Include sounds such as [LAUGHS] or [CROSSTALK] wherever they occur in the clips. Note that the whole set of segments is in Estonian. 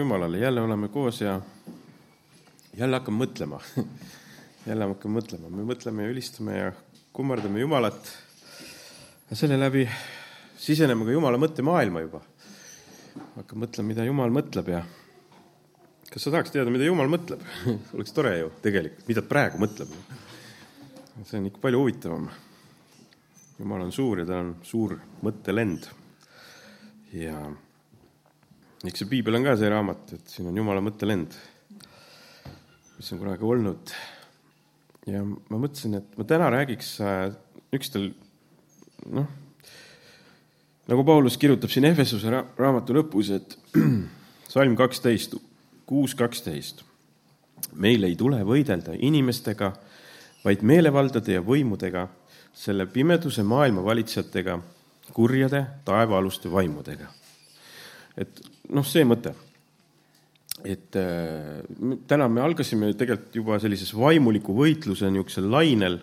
Jumalale, jälle oleme koos ja jälle hakkame mõtlema [LAUGHS] jälle hakkame mõtlema, me mõtleme ja ülistame ja kummardame Jumalat. ja selle läbi siseneme ka Jumala mõttemaailma juba. hakkame mõtlema, mida Jumal mõtleb ja kas sa tahaks teada, mida Jumal mõtleb [LAUGHS] oleks tore ju tegelikult, mida praegu mõtleb. see on ikka palju huvitavam. Jumal on suur ja tal on suur mõttelend. ja eks see piibel on ka see raamat, et siin on Jumala mõttelend, mis on kunagi olnud. ja ma mõtlesin, et ma täna räägiks niisugustel noh, nagu Paulus kirjutab siin Efesuse raamatu lõpus, et [CLEARS THROAT] salm kaksteist, kuus kaksteist. meil ei tule võidelda inimestega, vaid meelevaldade ja võimudega, selle pimeduse maailma valitsejatega, kurjade taevaaluste vaimudega. Et noh, see mõte. et äh, täna me algasime tegelikult juba sellises vaimuliku võitluse niisugusel lainel.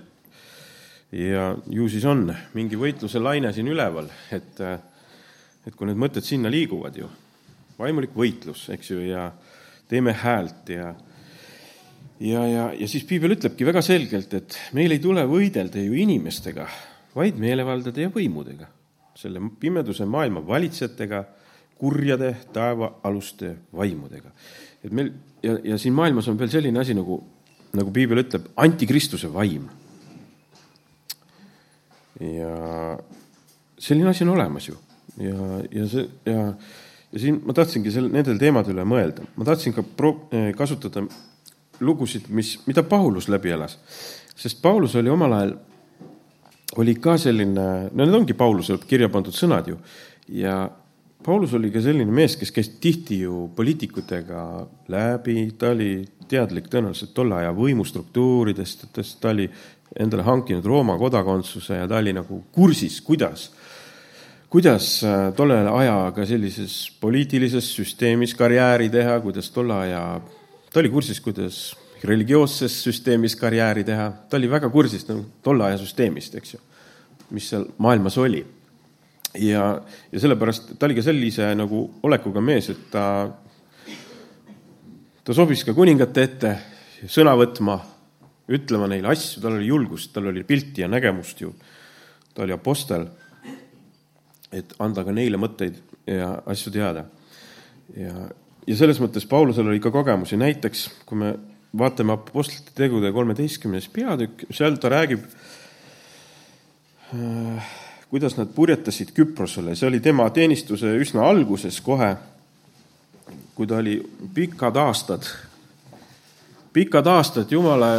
ja ju siis on mingi võitluse laine siin üleval, et, äh, et kui need mõtted sinna liiguvad ju, vaimulik võitlus, eks ju, ja teeme häält ja ja, ja, ja siis piibel ütlebki väga selgelt, et meil ei tule võidelda ju inimestega, vaid meelevaldade ja võimudega, selle pimeduse maailma valitsejatega kurjade taevaaluste vaimudega. et meil ja, ja siin maailmas on veel selline asi nagu, nagu piibel ütleb, antikristuse vaim. ja selline asi on olemas ju ja, ja see ja, ja siin ma tahtsingi selle, nendel teemade üle mõelda, ma tahtsin ka pro-, eh, kasutada lugusid, mis, mida Paulus läbi elas. sest Paulus oli omal ajal, oli ka selline, no need ongi Pauluse kirja pandud sõnad ju, ja Paulus oli ka selline mees, kes käis tihti ju poliitikutega läbi, ta oli teadlik tõenäoliselt tolle aja võimustruktuuridest, ta oli endale hankinud Rooma kodakondsuse ja ta oli nagu kursis, kuidas, kuidas äh, tolle ajaga sellises poliitilises süsteemis karjääri teha, kuidas tolle aja, ta oli kursis, kuidas religioosses süsteemis karjääri teha, ta oli väga kursis nagu tolle aja süsteemist, eks ju, mis seal maailmas oli ja, ja sellepärast ta oli ka sellise nagu olekuga mees, et ta, ta sobis ka kuningate ette sõna võtma, ütlema neile asju, tal oli julgust, tal oli pilti ja nägemust ju. ta oli apostel, et anda ka neile mõtteid ja asju teada. ja, ja selles mõttes Paulusel oli ka kogemusi, näiteks kui me vaatame Apostlite tegude kolmeteistkümnes peatükk, seal ta räägib äh, kuidas nad purjetasid Küprosele, see oli tema teenistuse üsna alguses kohe, kui ta oli pikad aastad, pikad aastad Jumala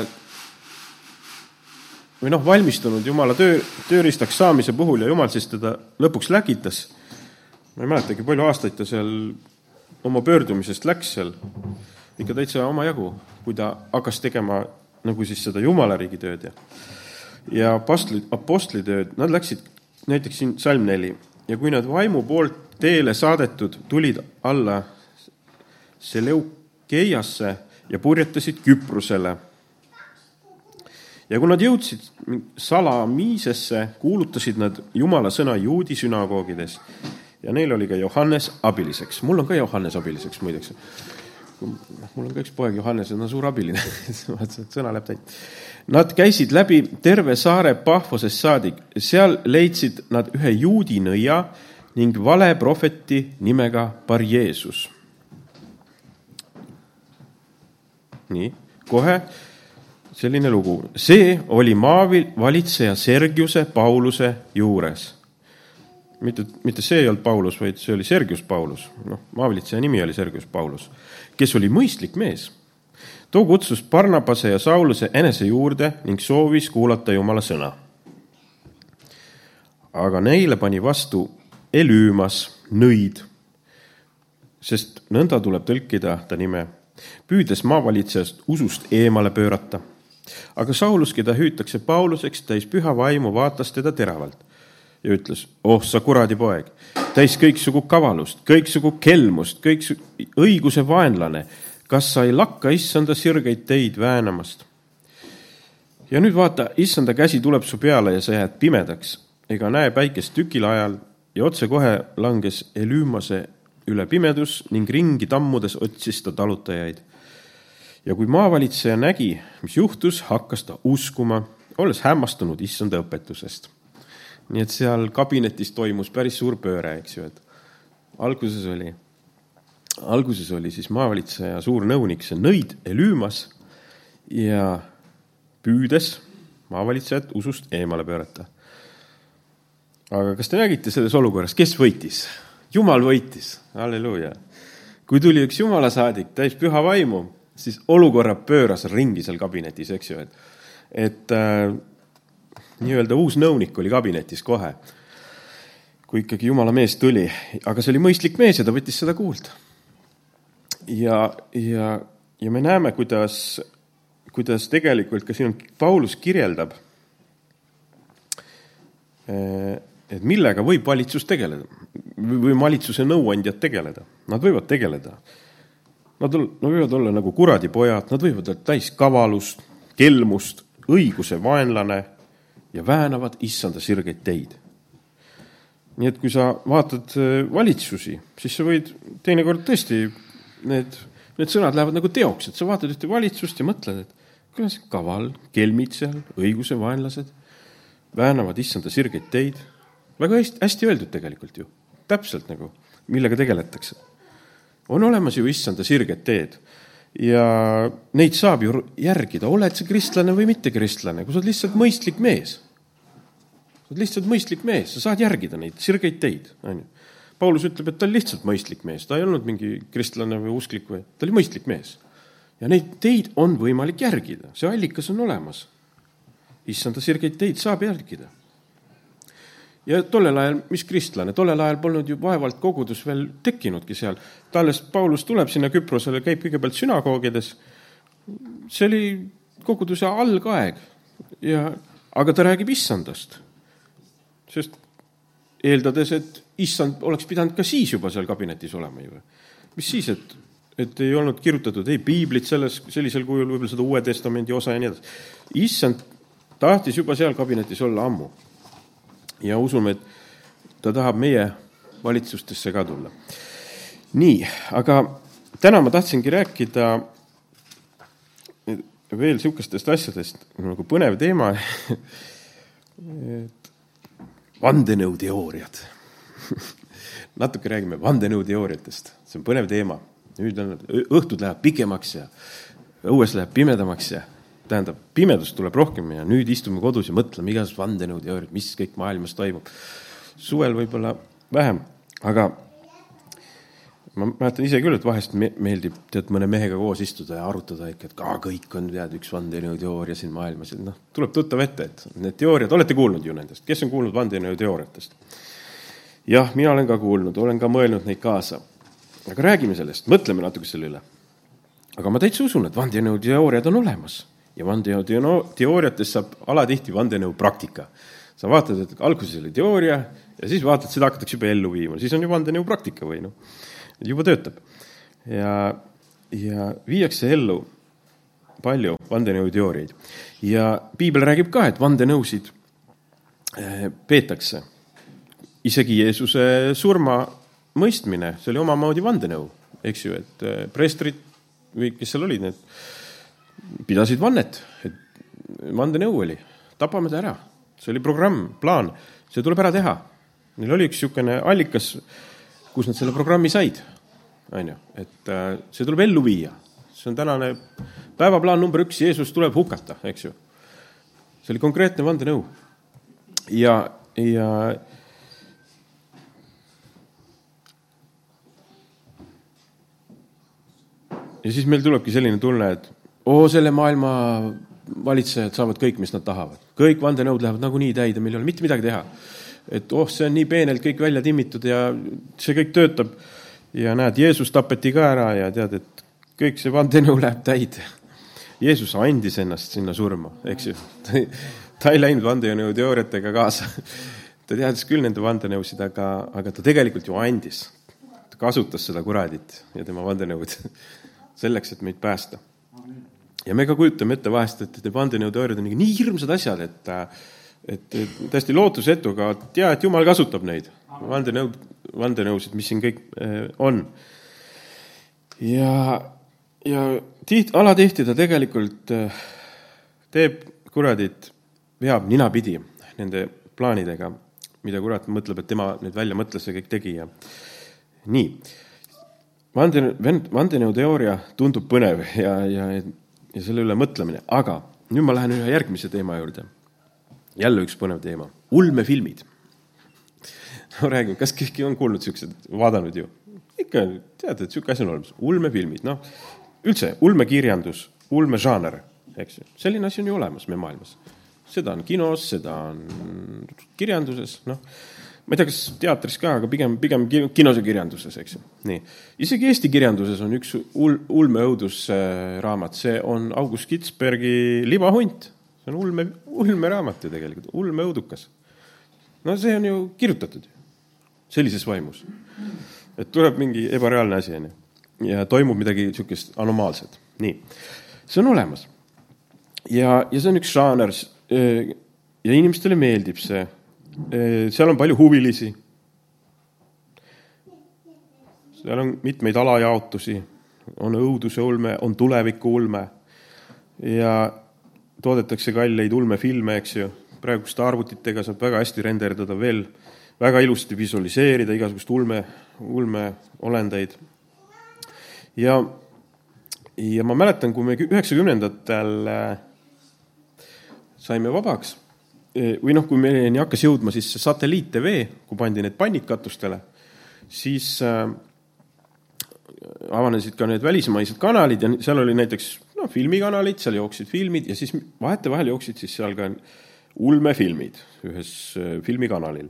või noh, valmistunud Jumala töö, tööriistaks saamise puhul ja Jumal siis teda lõpuks läkitas. ma ei mäletagi, palju aastaid ta seal oma pöördumisest läks seal, ikka täitsa omajagu, kui ta hakkas tegema nagu siis seda Jumala riigi tööd ja ja apostlid, apostlitööd, nad läksid näiteks siin salm neli ja kui nad vaimu poolt teele saadetud tulid alla Seleukeiasse ja purjetasid Küprosele. ja kui nad jõudsid Salamiisesse, kuulutasid nad Jumala sõna juudi sünagoogides ja neil oli ka Johannes abiliseks. mul on ka Johannes abiliseks muideks. Mul on ka üks poeg Johannes on suur abiline. [LAUGHS] Vaatasin, et sõna läheb täit. Nad käisid läbi terve saare Pahvosest saadik, seal leidsid nad ühe juudi nõia ning vale prohveti nimega Bar-Jeesus. nii, kohe selline lugu, see oli maavalitseja Sergiuse Pauluse juures. mitte, mitte see ei olnud Paulus, vaid see oli Sergius Paulus, noh, maavalitseja nimi oli Sergius Paulus, kes oli mõistlik mees too kutsus Barnabase ja Sauluse enese juurde ning soovis kuulata Jumala sõna. aga neile pani vastu Elüümas nõid, sest nõnda tuleb tõlkida ta nime, püüdes maavalitsejast usust eemale pöörata. aga Saulus, keda hüütakse Pauluseks, täis püha vaimu, vaatas teda teravalt ja ütles, oh sa kuradi poeg, täis kõiksugu kavalust, kõiksugu kelmust, kõiksugu õiguse vaenlane kas sa ei lakka issanda sirgeid teid väänamast? ja nüüd vaata, issanda käsi tuleb su peale ja sa jääd pimedaks ega näe päikest tükil ajal ja otsekohe langes Elüümase üle pimedus ning ringi tammudes otsis ta talutajaid. ja kui maavalitseja nägi, mis juhtus, hakkas ta uskuma, olles hämmastunud issanda õpetusest. Nii et seal kabinetis toimus päris suur pööre, eks ju, et alguses oli, alguses oli siis maavalitseja suur nõunik, see nõid Elüümas ja püüdes maavalitsejat usust eemale pöörata. aga kas te nägite selles olukorras, kes võitis? jumal võitis, halleluuja. kui tuli üks jumala saadik täis püha vaimu, siis olukorra pööras ringi seal kabinetis, eks ju, et, et äh, nii-öelda uus nõunik oli kabinetis kohe, kui ikkagi jumala mees tuli, aga see oli mõistlik mees ja ta võttis seda kuulda. ja, ja, ja me näeme, kuidas kuidas tegelikult ka siin Paulus kirjeldab, eh, et millega võib valitsus tegeleda või valitsuse nõuandjad tegeleda. Nad võivad tegeleda. Nad, nad võivad olla nagu kuradipojad, nad võivad olla täis kavalust, kelmust, õiguse vaenlane ja väänavad issanda sirgeid teid. nii et kui sa vaatad eh, valitsusi, siis sa võid teinekord tõesti need, need sõnad lähevad nagu teoks, et sa vaatad ühte valitsust ja mõtled, et kuidas kaval, kelmid seal, õiguse vaenlased, väänavad issanda sirgeid teid. väga hästi, hästi öeldud tegelikult ju, täpselt nagu, millega tegeletakse. on olemas ju issanda sirged teed ja neid saab ju järgida, oled sa kristlane või mitte kristlane, kui sa oled lihtsalt mõistlik mees. Sa oled lihtsalt mõistlik mees, sa saad järgida neid sirgeid teid, on ju. Paulus ütleb, et ta oli lihtsalt mõistlik mees, ta ei olnud mingi kristlane või usklik või, ta oli mõistlik mees ja neid teid on võimalik järgida, see allikas on olemas. issanda sirgeid teid saab järgida. ja tollel ajal, mis kristlane, tollel ajal polnud ju vaevalt kogudus veel tekkinudki seal. ta alles, Paulus tuleb sinna Küprosele, käib kõigepealt sünagoogides. see oli koguduse algaeg ja, aga ta räägib issandast. Sest eeldades, et issand oleks pidanud ka siis juba seal kabinetis olema ju. mis siis, et et ei olnud kirjutatud ei piiblit selles, sellisel kujul, võib-olla seda Uue Testamendi osa ja nii edasi. issand tahtis juba seal kabinetis olla ammu. ja usume, et ta tahab meie valitsustesse ka tulla. nii, aga täna ma tahtsingi rääkida veel niisugustest asjadest nagu põnev teema [LAUGHS] vandenõuteooriad. [LAUGHS] Natuke räägime vandenõuteooriatest, see on põnev teema. Nüüd on, õhtud lähevad pikemaks ja õues läheb pimedamaks ja tähendab, pimedust tuleb rohkem ja nüüd istume kodus ja mõtleme igasugused vandenõuteooriad, mis kõik maailmas toimub. suvel võib-olla vähem, aga ma mäletan ise küll, et vahest me meeldib tead mõne mehega koos istuda ja arutada ikka, et ka kõik on tead üks vandenõuteooria siin maailmas, et noh, tuleb tuttav ette, et need teooriad, olete kuulnud ju nendest, kes on kuulnud vandenõuteooriatest? jah, mina olen ka kuulnud, olen ka mõelnud neid kaasa aga räägime sellest, mõtleme natuke selle üle. aga ma täitsa usun, et vandenõuteooriad on olemas ja vandenõuteooriatest saab alatihti vandenõu praktika. sa vaatad, et alguses oli teooria ja siis vaatad, seda hakatakse juba ellu viima, siis on ju vandenõu praktika või noh, juba töötab. ja, ja viiakse ellu palju vandenõuteooriaid ja piibel räägib ka, et vandenõusid eh, peetakse isegi Jeesuse surma mõistmine, see oli omamoodi vandenõu, eks ju, et äh, preestrid või kes seal olid, need pidasid vannet, et vandenõu oli, tapame ta ära. see oli programm, plaan, see tuleb ära teha. Neil oli üks niisugune allikas, kus nad selle programmi said, on ju, et äh, see tuleb ellu viia. see on tänane päevaplaan number üks, Jeesus tuleb hukata, eks ju. see oli konkreetne vandenõu. ja, ja ja siis meil tulebki selline tunne, et oo, selle maailma valitsejad saavad kõik, mis nad tahavad. kõik vandenõud lähevad nagunii täide, meil ei ole mitte midagi teha. Et oh, see on nii peenelt kõik välja timmitud ja see kõik töötab. ja näed, Jeesus tapeti ka ära ja tead, et kõik see vandenõu läheb täide. Jeesus andis ennast sinna surma, eks ju. ta ei läinud vandenõuteooriatega kaasa. ta teadis küll nende vandenõusid, aga, aga ta tegelikult ju andis. ta kasutas seda kuradit ja tema vandenõud [LAUGHS] selleks, et meid päästa. ja me ka kujutame ette vahest, et need vandenõuteooriad on nii hirmsad asjad, et et, et täiesti lootusetu, aga tea, et jumal kasutab neid. vandenõud vandenõusid, mis siin kõik on. ja, ja tiht-, alatihti ta tegelikult teeb kuradit, veab ninapidi nende plaanidega, mida kurat mõtleb, et tema need välja mõtles ja kõik tegi ja nii. Vande, vandenõuteooria tundub põnev ja, ja, ja selle üle mõtlemine, aga nüüd ma lähen ühe järgmise teema juurde. Jälle üks põnev teema, ulmefilmid. no räägime, kas keegi on kuulnud siuksed, vaadanud ju? ikka tead, et sihuke asi on olemas, ulmefilmid, noh, üldse ulmekirjandus, ulmežaaner, eks ju, selline asi on ju olemas meie maailmas seda on kinos, seda on kirjanduses, noh, ma ei tea, kas teatris ka, aga pigem, pigem kinos ja kirjanduses, eks ju. nii, isegi Eesti kirjanduses on üks ul-, ulmeõudusraamat, see on August Kitzbergi Libahunt. See on ulme, ulmeraamat ju tegelikult, ulmeõudukas. no see on ju kirjutatud ju, sellises vaimus. et tuleb mingi ebareaalne asi, on ju, ja toimub midagi niisugust anomaalset. nii, see on olemas. ja, ja see on üks žaaner ja inimestele meeldib see. seal on palju huvilisi. seal on mitmeid alajaotusi, on õuduse ulme, on tuleviku ulme ja toodetakse kalleid ulmefilme, eks ju. praeguste arvutitega saab väga hästi renderdada veel, väga ilusti visualiseerida igasugust ulme, ulmeolendeid. ja, ja ma mäletan, kui me üheksakümnendatel saime vabaks. või noh, kui meieni hakkas jõudma siis satelliit-TV, kui pandi need pannid katustele, siis äh, avanesid ka need välismaised kanalid ja seal oli näiteks noh, filmikanalid, seal jooksid filmid ja siis vahetevahel jooksid siis seal ka ulmefilmid ühes äh, filmikanalil.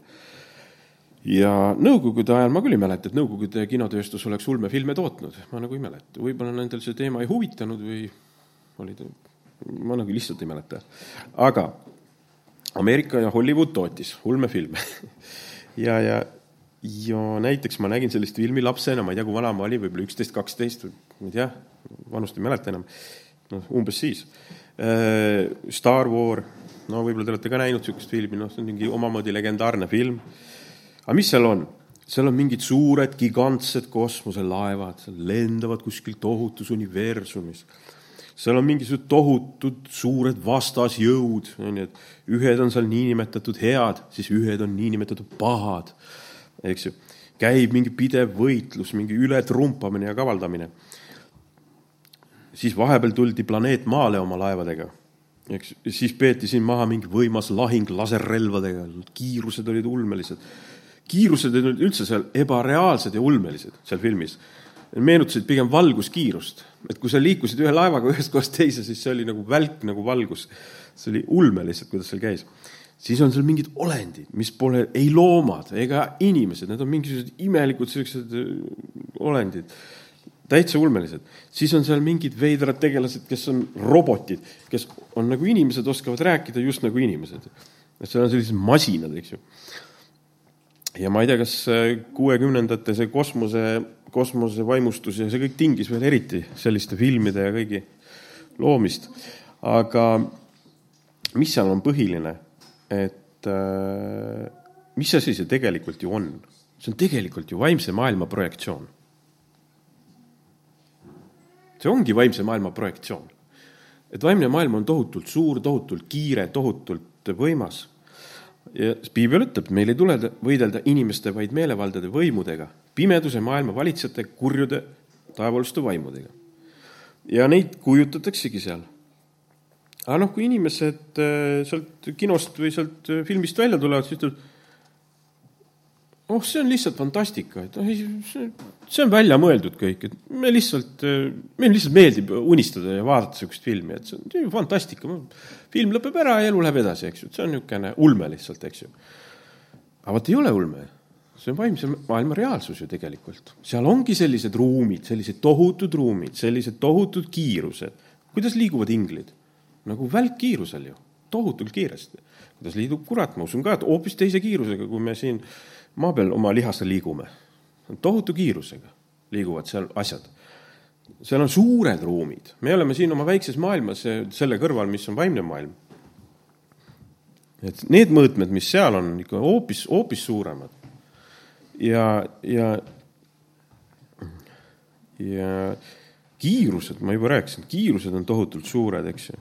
ja Nõukogude ajal ma küll ei mäleta, et Nõukogude kinotööstus oleks ulmefilme tootnud, ma nagu ei mäleta, võib-olla nendel see teema ei huvitanud või oli ta ma nagu lihtsalt ei mäleta. aga Ameerika ja Hollywood tootis ulmefilme [LAUGHS] ja, ja, ja näiteks ma nägin sellist filmi lapsena, ma ei tea, kui vana ma olin, võib-olla üksteist, kaksteist ma ei tea, vanust ei mäleta enam. noh, umbes siis. Äh, Star War, no võib-olla te olete ka näinud niisugust filmi, noh, see on mingi omamoodi legendaarne film. aga mis seal on? seal on mingid suured gigantsed kosmoselaevad, lendavad kuskil tohutus universumis seal on mingisugused tohutud suured vastasjõud, onju, et ühed on seal niinimetatud head, siis ühed on niinimetatud pahad, eks ju. käib mingi pidev võitlus, mingi ületrumpamine ja kavaldamine. siis vahepeal tuldi planeet Maale oma laevadega, eks, siis peeti siin maha mingi võimas lahing laserrelvadega, kiirused olid ulmelised. kiirused olid üldse seal ebareaalsed ja ulmelised seal filmis meenutasid pigem valguskiirust, et kui sa liikusid ühe laevaga ühest kohast teise, siis see oli nagu välk nagu valgus. see oli ulme lihtsalt, kuidas seal käis. Siis on seal mingid olendid, mis pole ei loomad ega inimesed, need on mingisugused imelikud siuksed äh, olendid, täitsa ulmelised. siis on seal mingid veidrad tegelased, kes on robotid, kes on nagu inimesed, oskavad rääkida just nagu inimesed. seal on sellised masinad, eks ju ja ma ei tea, kas kuuekümnendate see kosmose kosmosevaimustus ja see kõik tingis veel eriti selliste filmide ja kõigi loomist. aga mis seal on põhiline, et äh, mis asi see tegelikult ju on? see on tegelikult ju vaimse maailma projektsioon. see ongi vaimse maailma projektsioon. et vaimne maailm on tohutult suur, tohutult kiire, tohutult võimas ja piibel ütleb, meil ei tule võidelda inimeste, vaid meelevaldade võimudega, pimeduse maailma valitsejate kurjude taevaluste vaimudega. ja neid kujutataksegi seal. Aga noh, kui inimesed äh, sealt kinost või sealt äh, filmist välja tulevad, siis ütlevad, oh, see on lihtsalt fantastika, et noh, see on välja mõeldud kõik, et me lihtsalt, äh, meile lihtsalt meeldib unistada ja vaadata niisugust filmi, et see on fantastika. film lõpeb ära ja elu läheb edasi, eks ju, et see on niisugune ulme lihtsalt, eks ju. aga vot ei ole ulme, see on vaimse maailma reaalsus ju tegelikult. seal ongi sellised ruumid, sellised tohutud ruumid, sellised tohutud kiirused. kuidas liiguvad inglid? Nagu välkkiirusel ju, tohutult kiiresti. kuidas liigub kurat, ma usun ka, et hoopis teise kiirusega, kui me siin maa peal oma lihastel liigume. tohutu kiirusega liiguvad seal asjad. seal on suured ruumid, me oleme siin oma väikses maailmas selle kõrval, mis on vaimne maailm. et need mõõtmed, mis seal on, ikka hoopis, hoopis suuremad. ja, ja, ja kiirused, ma juba rääkisin, kiirused on tohutult suured, eks ju.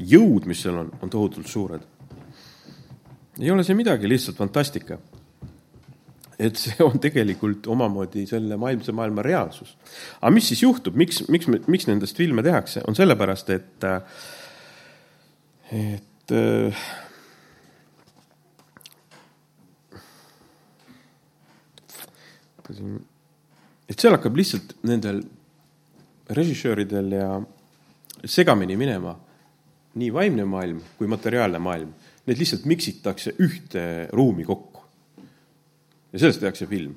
Jõud, mis seal on, on tohutult suured. ei ole see midagi, lihtsalt fantastika. et see on tegelikult omamoodi selle maailmse maailma reaalsus. aga mis siis juhtub, miks, miks, miks nendest filme tehakse, on sellepärast, et, et et seal hakkab lihtsalt nendel režissööridel ja segamini minema nii vaimne maailm kui materiaalne maailm. Need lihtsalt miksitakse ühte ruumi kokku. ja sellest tehakse film.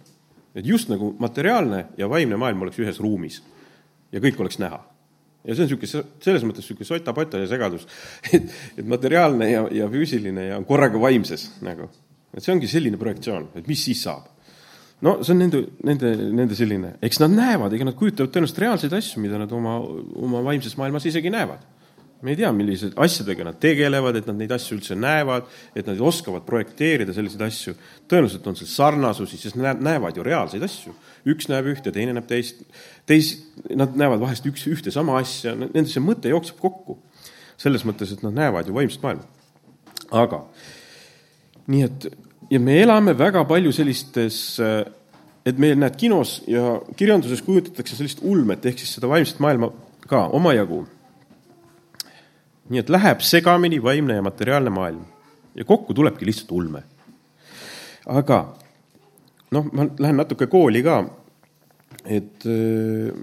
et just nagu materiaalne ja vaimne maailm oleks ühes ruumis ja kõik oleks näha. ja see on niisugune, selles mõttes niisugune sota-pota ja segadus, [LAUGHS] et, et materiaalne ja, ja füüsiline ja korraga vaimses nagu. et see ongi selline projektsioon, et mis siis saab no see on nende, nende, nende selline, eks nad näevad, ega nad kujutavad tõenäoliselt reaalseid asju, mida nad oma, oma vaimses maailmas isegi näevad. Me ei tea, millise asjadega nad tegelevad, et nad neid asju üldse näevad, et nad oskavad projekteerida selliseid asju. tõenäoliselt on seal sarnasusi, sest nad näevad ju reaalseid asju. üks näeb ühte, teine näeb teist, teis-, nad näevad vahest üks, ühte sama asja, nende see mõte jookseb kokku. selles mõttes, et nad näevad ju vaimset maailma. aga nii et ja me elame väga palju sellistes, et meil, näed, kinos ja kirjanduses kujutatakse sellist ulmet ehk siis seda vaimset maailma ka omajagu. Nii et läheb segamini vaimne ja materiaalne maailm ja kokku tulebki lihtsalt ulme. aga noh, ma lähen natuke kooli ka. et äh,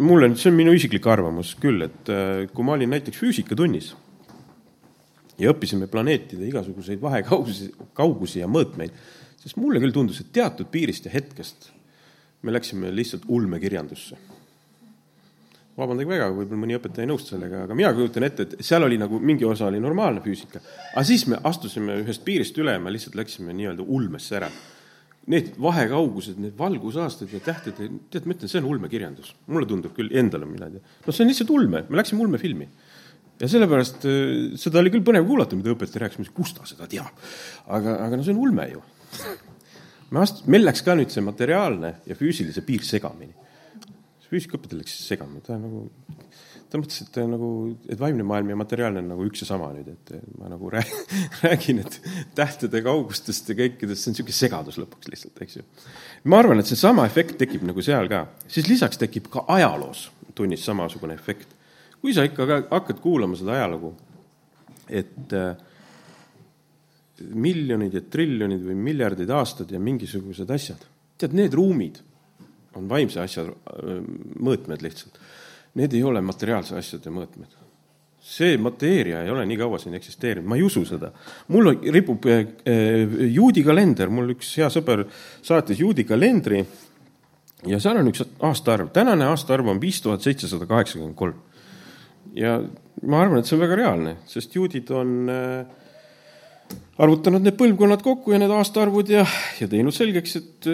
mulle, see on minu isiklik arvamus küll, et äh, kui ma olin näiteks füüsikatunnis ja õppisime planeetide igasuguseid vahekaugusi, kaugusi ja mõõtmeid, siis mulle küll tundus, et teatud piirist ja hetkest me läksime lihtsalt ulmekirjandusse. Vabandage väga, võib-olla mõni õpetaja ei nõustu sellega, aga mina kujutan ette, et seal oli nagu mingi osa oli normaalne füüsika, aga siis me astusime ühest piirist üle me lihtsalt läksime nii-öelda ulmesse ära. Need vahekaugused, need valgusaastad ja tähted, tead, ma ütlen, see on ulmekirjandus. mulle tundub küll endale, mina ei tea. no see on lihtsalt ulme, me läksime ulmefilmi ja sellepärast äh, seda oli küll põnev kuulata, mida õpetaja rääkis, ma ütlesin, kust ta seda teab. aga, aga no see on ulme ju. me ast-, meil läks ka nüüd see materiaalne ja füüsilise piir segamini. Füüsikaõpetajal läks segamini, ta nagu, ta mõtles, et nagu, et vaimne maailm ja materiaalne on nagu üks ja sama nüüd, et ma nagu [LAUGHS] räägin, et tähtede kaugustest ja kõikidest, see on niisugune segadus lõpuks lihtsalt, eks ju. ma arvan, et seesama efekt tekib nagu seal ka, siis lisaks tekib ka ajaloos tunnis samasugune efekt. Kui sa ikka hakkad kuulama seda ajalugu, et äh, miljonid ja triljonid või miljardid aastad ja mingisugused asjad, tead, need ruumid on vaimse asja mõõtmed lihtsalt. Need ei ole materiaalse asjade mõõtmed. see mateeria ei ole nii kaua siin eksisteerinud, ma ei usu seda. mul ripub juudi kalender, mul üks hea sõber saatis juudi kalendri ja seal on üks aastaarv, tänane aastaarv on viis tuhat seitsesada kaheksakümmend kolm ja ma arvan, et see on väga reaalne, sest juudid on äh, arvutanud need põlvkonnad kokku ja need aastaarvud ja, ja teinud selgeks, et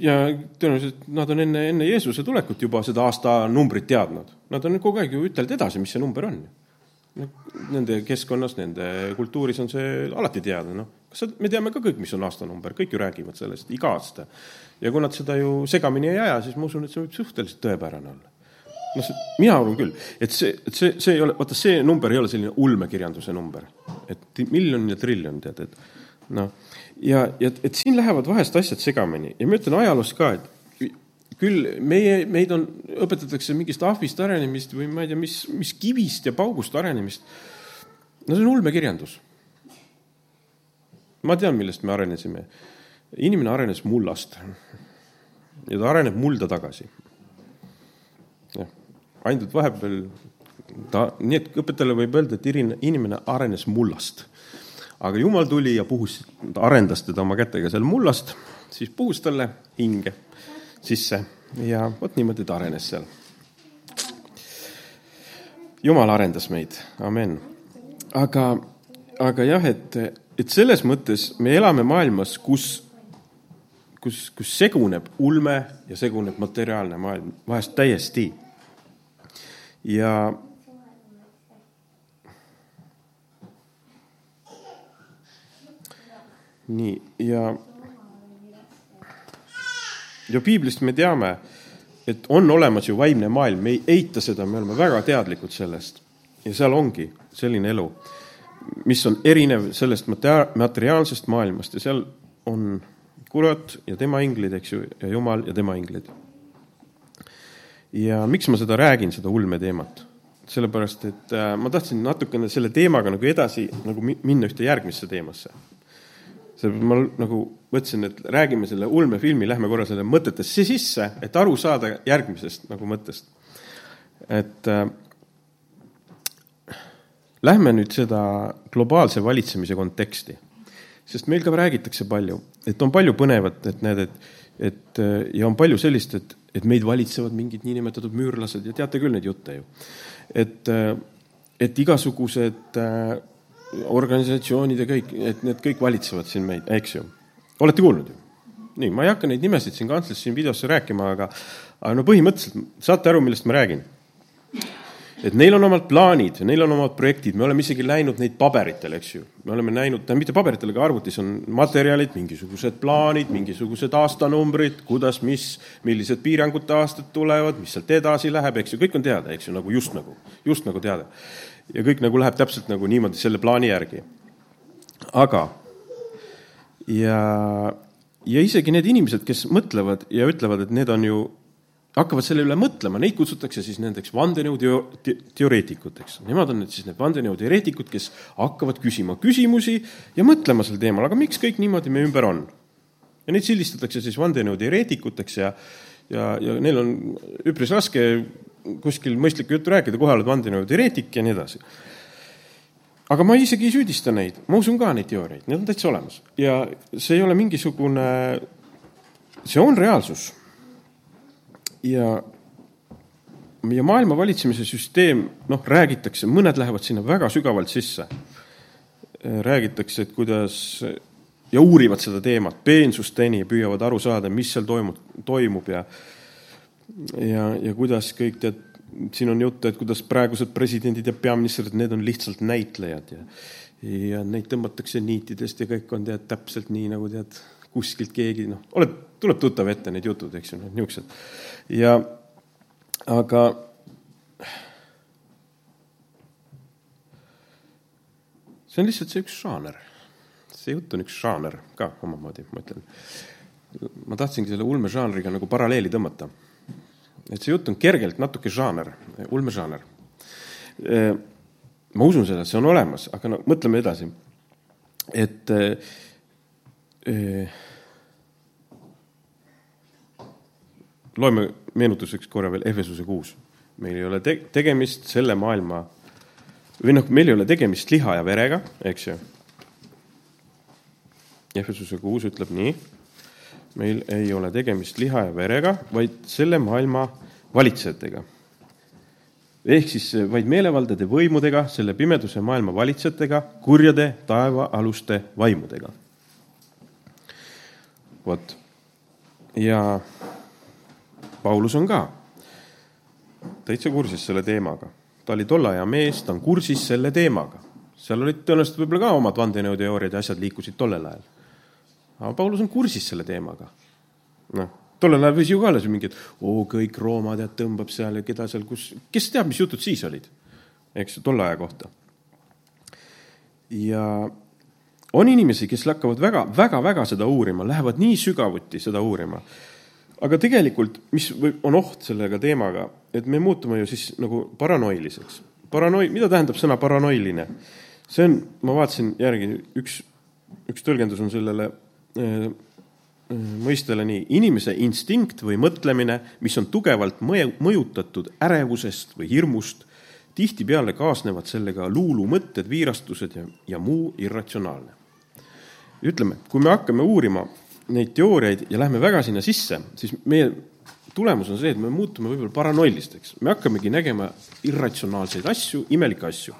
ja tõenäoliselt nad on enne, enne Jeesuse tulekut juba seda aastanumbrit teadnud. Nad on kogu aeg ju ütelnud edasi, mis see number on. Nende keskkonnas, nende kultuuris on see alati teada, noh. kas sa, me teame ka kõik, mis on aastanumber, kõik ju räägivad sellest iga aasta. ja kui nad seda ju segamini ei aja, siis ma usun, et see võib suhteliselt tõepärane olla noh, mina arvan küll, et see, et see, see ei ole, vaata see number ei ole selline ulmekirjanduse number, et miljon ja triljon, tead, et noh, ja, ja et siin lähevad vahest asjad segamini ja ma ütlen ajaloost ka, et küll meie, meid on, õpetatakse mingist ahvist arenemist või ma ei tea, mis, mis kivist ja paugust arenemist. no see on ulmekirjandus. ma tean, millest me arenesime. inimene arenes mullast ja ta areneb mulda tagasi ainult vahepeal ta, nii et õpetajale võib öelda, et inimene arenes mullast. Aga jumal tuli ja puhus, arendas teda oma kätega seal mullast, siis puhus talle hinge sisse ja vot niimoodi ta arenes seal. jumal arendas meid, amen. aga, aga jah, et, et selles mõttes me elame maailmas, kus kus, kus seguneb ulme ja seguneb materiaalne maailm vahest täiesti ja nii, ja ja piiblist me teame, et on olemas ju vaimne maailm, me ei eita seda, me oleme väga teadlikud sellest. ja seal ongi selline elu, mis on erinev sellest materiaalsest maailmast ja seal on kurat ja tema inglid, eks ju, ja Jumal ja tema inglid. ja miks ma seda räägin, seda ulmeteemat? sellepärast, et äh, ma tahtsin natukene selle teemaga nagu edasi nagu minna ühte järgmisse teemasse sellepärast ma nagu mõtlesin, et räägime selle ulmefilmi, lähme korra selle mõtetesse sisse, et aru saada järgmisest nagu mõttest. et äh, lähme nüüd seda globaalse valitsemise konteksti, sest meil ka räägitakse palju, et on palju põnevat, et näed, et, et äh, ja on palju sellist, et, et meid valitsevad mingid niinimetatud müürlased ja teate küll neid jutte ju. et, äh, et igasugused äh, organisatsioonid ja kõik, et need kõik valitsevad siin meid, eks ju. olete kuulnud ju? nii, ma ei hakka neid nimesid siin kantslis siin videosse rääkima, aga, aga no põhimõtteliselt saate aru, millest ma räägin. et neil on omad plaanid, neil on omad projektid, me oleme isegi näinud neid paberitel, eks ju. me oleme näinud, tähendab mitte paberitel, aga arvutis on materjalid, mingisugused plaanid, mingisugused aastanumbrid, kuidas, mis, millised piirangute aastad tulevad, mis sealt edasi läheb, eks ju, kõik on teada, eks ju, nagu just nagu, just nagu teada ja kõik nagu läheb täpselt nagu niimoodi selle plaani järgi. aga ja, ja isegi need inimesed, kes mõtlevad ja ütlevad, et need on ju, hakkavad selle üle mõtlema, neid kutsutakse siis nendeks vandenõuteoreetikuteks. Nemad on nüüd siis need vandenõuteoreetikud, kes hakkavad küsima küsimusi ja mõtlema sel teemal, aga miks kõik niimoodi meie ümber on? ja neid sildistatakse siis vandenõuteoreetikuteks ja, ja, ja neil on üpris raske kuskil mõistlikku juttu rääkida, kohe oled vandenõuteoreetik ja nii edasi. aga ma isegi ei süüdista neid, ma usun ka neid teooriaid, need on täitsa olemas ja see ei ole mingisugune, see on reaalsus. ja, ja maailma valitsemise süsteem, noh, räägitakse, mõned lähevad sinna väga sügavalt sisse. räägitakse, et kuidas ja uurivad seda teemat peensusteni, püüavad aru saada, mis seal toimub, toimub ja ja, ja kuidas kõik tead, siin on juttu, et kuidas praegused presidendid ja peaministrid, need on lihtsalt näitlejad ja ja neid tõmmatakse niitidest ja kõik on tead täpselt nii, nagu tead kuskilt keegi noh, oled, tuleb tuttav ette need jutud, eks ju, need niisugused. ja aga see on lihtsalt see üks žaaner. see jutt on üks žaaner ka omamoodi, ma ütlen. ma tahtsingi selle ulmežanriga nagu paralleeli tõmmata et see jutt on kergelt natuke žaaner, ulmežaaner. ma usun seda, see on olemas, aga no mõtleme edasi. et loeme meenutuseks korra veel Efesuse kuus. meil ei ole te tegemist selle maailma või noh, meil ei ole tegemist liha ja verega, eks ju. Efesuse kuus ütleb nii meil ei ole tegemist liha ja verega, vaid selle maailma valitsejatega. ehk siis vaid meelevaldade võimudega, selle pimeduse maailma valitsejatega, kurjade taevaaluste vaimudega. vot. ja Paulus on ka täitsa kursis selle teemaga. ta oli tolle aja mees, ta on kursis selle teemaga. seal olid tõenäoliselt võib-olla ka omad vandenõuteooriad ja asjad liikusid tollel ajal aga Paulus on kursis selle teemaga. noh, tollel ajal võis ju ka see mingi, et oo, kõik Rooma tead tõmbab seal ja keda seal, kus, kes teab, mis jutud siis olid, eks tolle aja kohta. ja on inimesi, kes hakkavad väga, väga, väga seda uurima, lähevad nii sügavuti seda uurima. aga tegelikult, mis on oht sellega teemaga, et me muutume ju siis nagu paranoiliseks. Paranoi-, mida tähendab sõna paranoiline? see on, ma vaatasin järgi, üks, üks tõlgendus on sellele mõistele nii, inimese instinkt või mõtlemine, mis on tugevalt mõjutatud ärevusest või hirmust, tihtipeale kaasnevad sellega luulumõtted, viirastused ja, ja muu irratsionaalne. ütleme, kui me hakkame uurima neid teooriaid ja lähme väga sinna sisse, siis meie tulemus on see, et me muutume võib-olla paranoilisteks, me hakkamegi nägema irratsionaalseid asju, imelikke asju.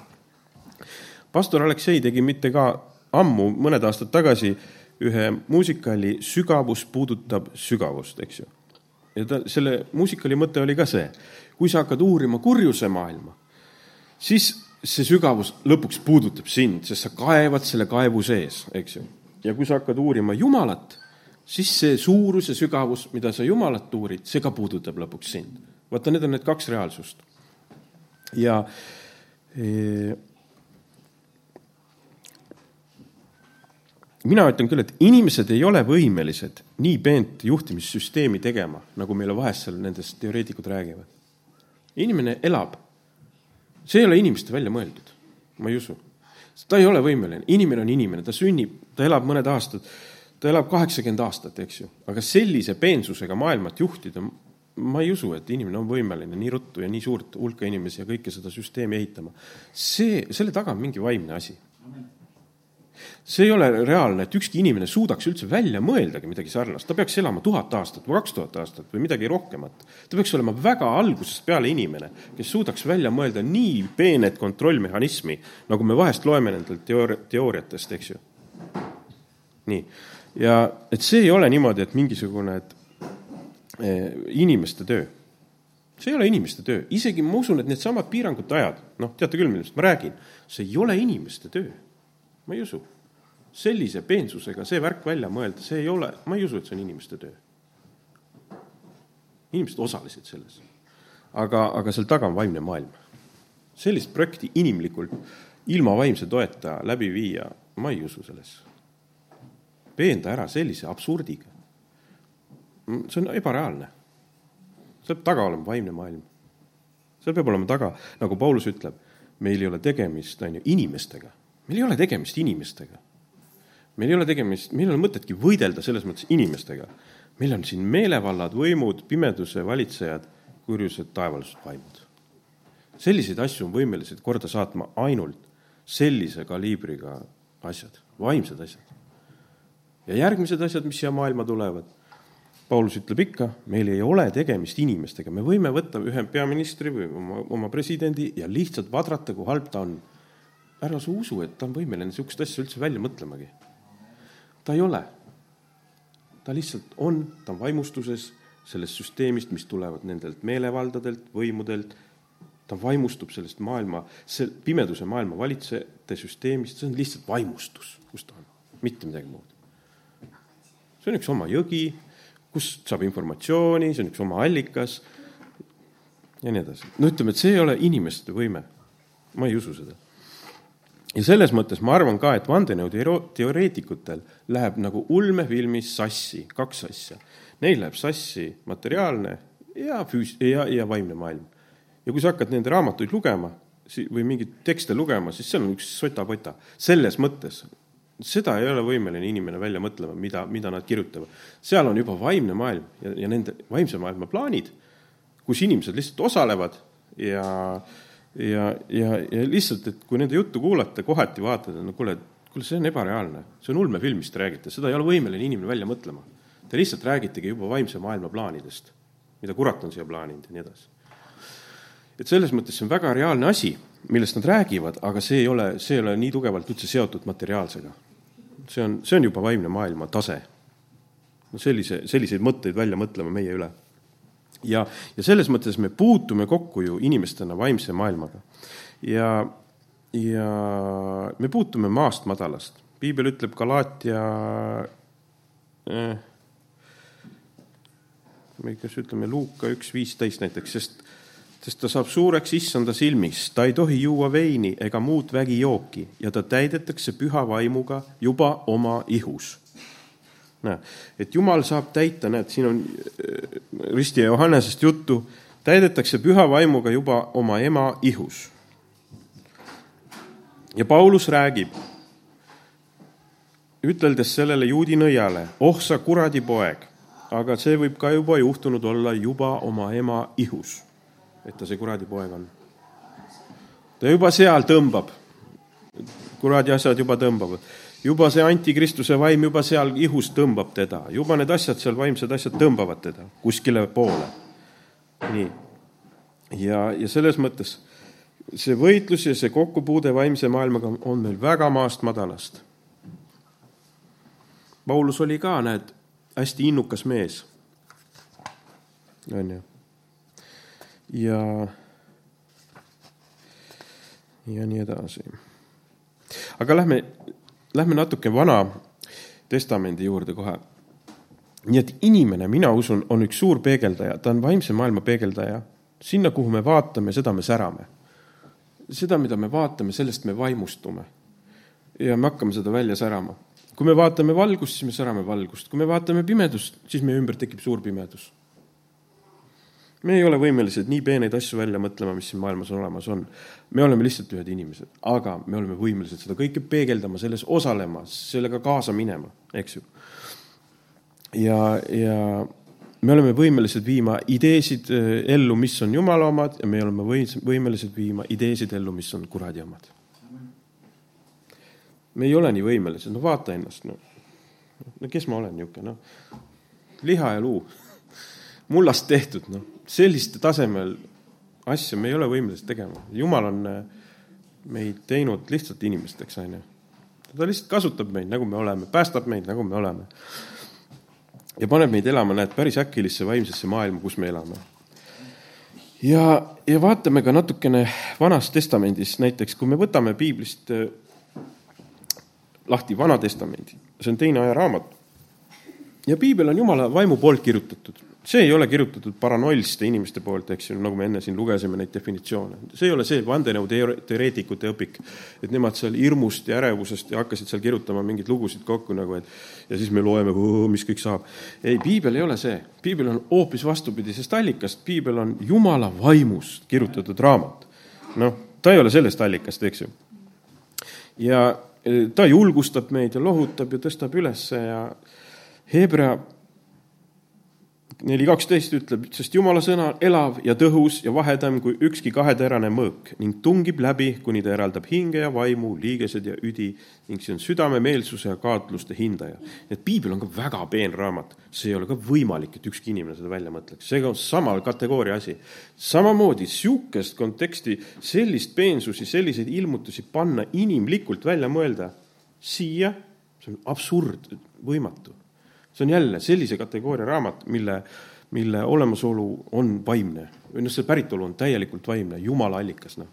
pastor Aleksei tegi mitte ka ammu, mõned aastad tagasi äh, ühe muusikali Sügavus puudutab sügavust, eks ju. ja ta, selle muusikali mõte oli ka see, kui sa hakkad uurima kurjuse maailma, siis see sügavus lõpuks puudutab sind, sest sa kaevad selle kaevu sees, eks ju. ja kui sa hakkad uurima Jumalat, siis see suurus ja sügavus, mida sa Jumalat uurid, see ka puudutab lõpuks sind. vaata, need on need kaks reaalsust. ja e, mina ütlen küll, et inimesed ei ole võimelised nii peent juhtimissüsteemi tegema, nagu meile vahest seal nendest teoreetikud räägivad. inimene elab. see ei ole inimeste välja mõeldud, ma ei usu. ta ei ole võimeline, inimene on inimene, ta sünnib, ta elab mõned aastad, ta elab kaheksakümmend aastat, eks ju, aga sellise peensusega maailmat juhtida, ma ei usu, et inimene on võimeline nii ruttu ja nii suurt hulka inimesi ja kõike seda süsteemi ehitama. see, selle taga on mingi vaimne asi see ei ole reaalne, et ükski inimene suudaks üldse välja mõeldagi midagi sarnast, ta peaks elama tuhat aastat või kaks tuhat aastat või midagi rohkemat. ta peaks olema väga algusest peale inimene, kes suudaks välja mõelda nii peenet kontrollmehhanismi, nagu me vahest loeme nendelt teoori-, teooriatest, eks ju. nii, ja et see ei ole niimoodi, et mingisugune, et eh, inimeste töö see ei ole inimeste töö, isegi ma usun, et needsamad piirangute ajad, noh, teate küll, millest ma räägin, see ei ole inimeste töö. Ma ei usu sellise peensusega see värk välja mõelda, see ei ole, ma ei usu, et see on inimeste töö. inimesed osalesid selles. aga, aga seal taga on vaimne maailm. sellist projekti inimlikult ilma vaimse toeta läbi viia, ma ei usu sellesse. veenda ära sellise absurdiga. see on ebareaalne. seal peab taga olema vaimne maailm. seal peab olema taga, nagu Paulus ütleb, meil ei ole tegemist, on ju, inimestega. Meil ei ole tegemist inimestega meil ei ole tegemist, meil ei ole mõtetki võidelda selles mõttes inimestega. meil on siin meelevallad, võimud, pimeduse valitsejad, kurjused, taevalised vaimud. selliseid asju on võimelised korda saatma ainult sellise kaliibriga asjad, vaimsed asjad. ja järgmised asjad, mis siia maailma tulevad, Paulus ütleb ikka, meil ei ole tegemist inimestega, me võime võtta ühe peaministri või oma, oma presidendi ja lihtsalt vadrata, kui halb ta on. Ära sa usu, et ta on võimeline niisugust asja üldse välja mõtlemagi ta ei ole. ta lihtsalt on, ta on vaimustuses sellest süsteemist, mis tulevad nendelt meelevaldadelt, võimudelt, ta vaimustub sellest maailma, see pimeduse maailma valitsejate süsteemist, see on lihtsalt vaimustus, kus ta on, mitte midagi muud. see on üks oma jõgi, kust saab informatsiooni, see on üks oma allikas ja nii edasi. no ütleme, et see ei ole inimeste võime. ma ei usu seda ja selles mõttes ma arvan ka, et vandenõuteoreetikutel läheb nagu ulmefilmis sassi kaks asja. Neil läheb sassi materiaalne ja füüs- ja, ja vaimne maailm. ja kui sa hakkad nende raamatuid lugema või mingeid tekste lugema, siis seal on üks sota-pota. selles mõttes, seda ei ole võimeline inimene välja mõtlema, mida, mida nad kirjutavad. seal on juba vaimne maailm ja, ja nende vaimse maailma plaanid, kus inimesed lihtsalt osalevad ja äh, ja, ja, ja lihtsalt, et kui nende juttu kuulata, kohati vaatad, no kuule, kuule, see on ebareaalne, see on ulmefilm, mis te räägite, seda ei ole võimeline inimene välja mõtlema. Te lihtsalt räägitegi juba vaimse maailma plaanidest, mida kurat on siia plaaninud ja nii edasi. et selles mõttes see on väga reaalne asi, millest nad räägivad, aga see ei ole, see ei ole nii tugevalt üldse seotud materiaalsega. see on, see on juba vaimne maailma tase. no sellise, selliseid mõtteid välja mõtlema meie üle ja, ja selles mõttes me puutume kokku ju inimestena vaimse maailmaga. ja, ja me puutume maast madalast. piibel ütleb Galaatia eh, kas ütleme Luuka üks viisteist näiteks, sest, sest ta saab suureks issanda silmis, ta ei tohi juua veini ega muud vägijooki ja ta täidetakse püha vaimuga juba oma ihus näe, et Jumal saab täita, näed, siin on äh, Risti ja Johannesest juttu, täidetakse püha vaimuga juba oma ema ihus. ja Paulus räägib, üteldes sellele juudi nõiale, oh sa kuradi poeg, aga see võib ka juba juhtunud olla juba oma ema ihus, et ta see kuradi poeg on. ta juba seal tõmbab, kuradi asjad juba tõmbavad juba see antikristuse vaim juba seal ihus tõmbab teda, juba need asjad seal, vaimsed asjad tõmbavad teda kuskile poole. nii. ja, ja selles mõttes see võitlus ja see kokkupuude vaimse maailmaga on meil väga maast madalast. Paulus oli ka, näed, hästi innukas mees. on ju. ja, ja nii edasi. aga lähme Lähme natuke Vana Testamendi juurde kohe. nii et inimene, mina usun, on üks suur peegeldaja, ta on vaimse maailma peegeldaja. sinna, kuhu me vaatame, seda me särame. seda, mida me vaatame, sellest me vaimustume. ja me hakkame seda välja särama. kui me vaatame valgust, siis me särame valgust, kui me vaatame pimedust, siis meie ümber tekib suur pimedus me ei ole võimelised nii peeneid asju välja mõtlema, mis siin maailmas olemas on. me oleme lihtsalt ühed inimesed, aga me oleme võimelised seda kõike peegeldama, selles osalema, sellega kaasa minema, eks ju. ja, ja me oleme võimelised viima ideesid äh, ellu, mis on Jumala omad ja me oleme või, võimelised viima ideesid ellu, mis on kuradi omad. me ei ole nii võimelised, no vaata ennast, no. no kes ma olen niisugune, noh. liha ja luu [LAUGHS] mullast tehtud, noh selliste tasemel asju me ei ole võimelised tegema. jumal on äh, meid teinud lihtsalt inimesteks, onju. ta lihtsalt kasutab meid, nagu me oleme, päästab meid, nagu me oleme. ja paneb meid elama, näed, päris äkilisse vaimsesse maailma, kus me elame. ja, ja vaatame ka natukene Vanas Testamendis näiteks, kui me võtame piiblist äh, lahti Vana Testamendi, see on teine ajaraamat. ja piibel on Jumala vaimu poolt kirjutatud see ei ole kirjutatud paranoiliste inimeste poolt, eks ju, nagu me enne siin lugesime neid definitsioone. see ei ole see vandenõuteoreetikute õpik, et nemad seal hirmust ja ärevusest ja hakkasid seal kirjutama mingeid lugusid kokku nagu, et ja siis me loeme, mis kõik saab. ei, piibel ei ole see. piibel on hoopis vastupidisest allikast, piibel on jumala vaimust kirjutatud raamat. noh, ta ei ole sellest allikast, eks ju. ja e, ta julgustab meid ja lohutab ja tõstab ülesse ja Hebra neli kaksteist ütleb, sest Jumala sõna elav ja tõhus ja vahedam kui ükski kaheterane mõõk ning tungib läbi, kuni ta eraldab hinge ja vaimu, liigesed ja üdi ning see on südame meelsuse ja kaotluste hindaja. et piibel on ka väga peen raamat, see ei ole ka võimalik, et ükski inimene seda välja mõtleks, seega on sama kategooria asi. samamoodi sihukest konteksti, sellist peensusi, selliseid ilmutusi panna inimlikult välja mõelda siia, see on absurd, võimatu see on jälle sellise kategooria raamat, mille, mille olemasolu on vaimne või noh, see päritolu on täielikult vaimne, jumala allikas, noh.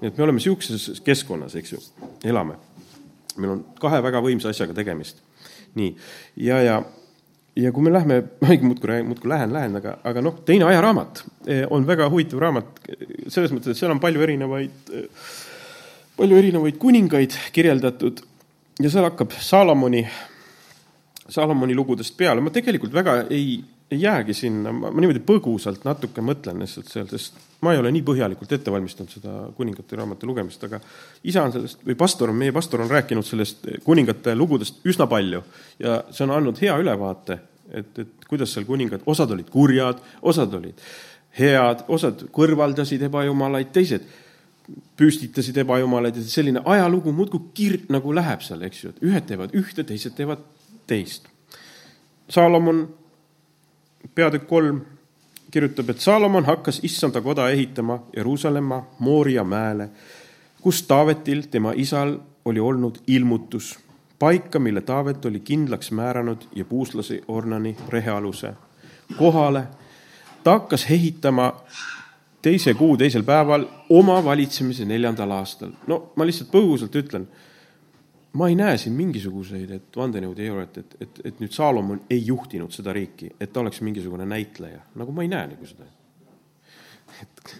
nii et me oleme niisuguses keskkonnas, eks ju, elame. meil on kahe väga võimsa asjaga tegemist. nii, ja, ja, ja kui me lähme, ma muudkui, muudkui lähen, lähen, aga, aga noh, teine ajaraamat eh, on väga huvitav raamat selles mõttes, et seal on palju erinevaid, eh, palju erinevaid kuningaid kirjeldatud ja seal hakkab Saalomoni Salomoni lugudest peale, ma tegelikult väga ei, ei jäägi sinna, ma niimoodi põgusalt natuke mõtlen lihtsalt seal, sest ma ei ole nii põhjalikult ette valmistanud seda kuningate raamatu lugemist, aga isa on sellest või pastor meie pastor on rääkinud sellest kuningate lugudest üsna palju. Ja see on andnud hea ülevaate, et, et kuidas seal kuningad, osad olid kurjad, osad olid head, osad kõrvaldasid ebajumalaid, teised püstitasid ebajumalaid. Ja selline ajalugu muudkui kir-, nagu läheb seal, eks ju, et ühed teevad ühte, teised teevad teist. Saalomon, peatükk kolm, kirjutab, et Saalomon hakkas issanda koda ehitama Jeruusalemma Mooria mäele, kus Taavetil, tema isal, oli olnud ilmutus, paika, mille Taavet oli kindlaks määranud ja puuslasi Ornani rehealuse kohale. ta hakkas ehitama teise kuu teisel päeval oma valitsemise neljandal aastal. no ma lihtsalt põgusalt ütlen ma ei näe siin mingisuguseid, et vandenõuteooriat, et, et, et nüüd Saalomon ei juhtinud seda riiki, et ta oleks mingisugune näitleja, nagu ma ei näe nagu seda. et,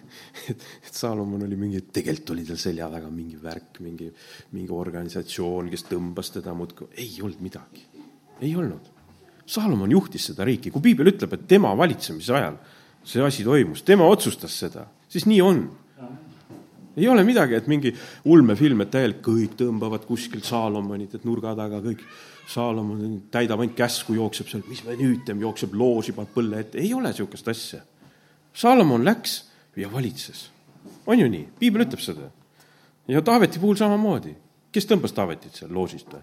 et, et Saalomon oli mingi, tegelikult oli tal selja taga mingi värk, mingi, mingi organisatsioon, kes tõmbas teda muudkui, ei olnud midagi, ei olnud. Saalomon juhtis seda riiki, kui piibel ütleb, et tema valitsemise ajal see asi toimus, tema otsustas seda, siis nii on ei ole midagi, et mingi ulmefilm, et täielik kõik tõmbavad kuskilt Saalomonit, et nurga taga kõik. Saalomon täidab ainult käsku, jookseb seal, mis me nüüd teeme, jookseb looži, paneb põlle ette, ei ole niisugust asja. Saalomon läks ja valitses. on ju nii, piibel ütleb seda. ja Taaveti puhul samamoodi. kes tõmbas Taavetit seal loosist või?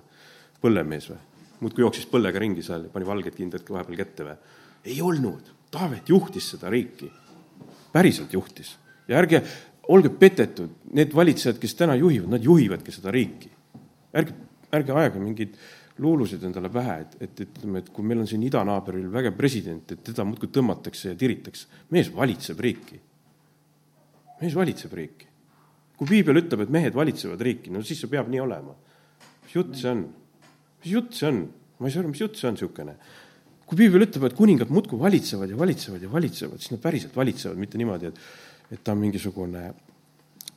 põllemees või? muudkui jooksis põllega ringi seal ja pani valged kindad vahepeal kätte või? ei olnud, Taavet juhtis seda riiki. päriselt juhtis ja ärge olge petetud, need valitsejad, kes täna juhivad, nad juhivadki seda riiki. ärge, ärge ajage mingeid luulusid endale pähe, et, et ütleme, et kui meil on siin idanaabril vägev president, et teda muudkui tõmmatakse ja tiritakse. mees valitseb riiki. mees valitseb riiki. kui piibel ütleb, et mehed valitsevad riiki, no siis see peab nii olema. mis jutt see on? mis jutt see on? ma ei saa aru, mis jutt see on niisugune kui piibel ütleb, et kuningad muudkui valitsevad ja valitsevad ja valitsevad, siis nad päriselt valitsevad, mitte niimoodi, et, et ta on mingisugune,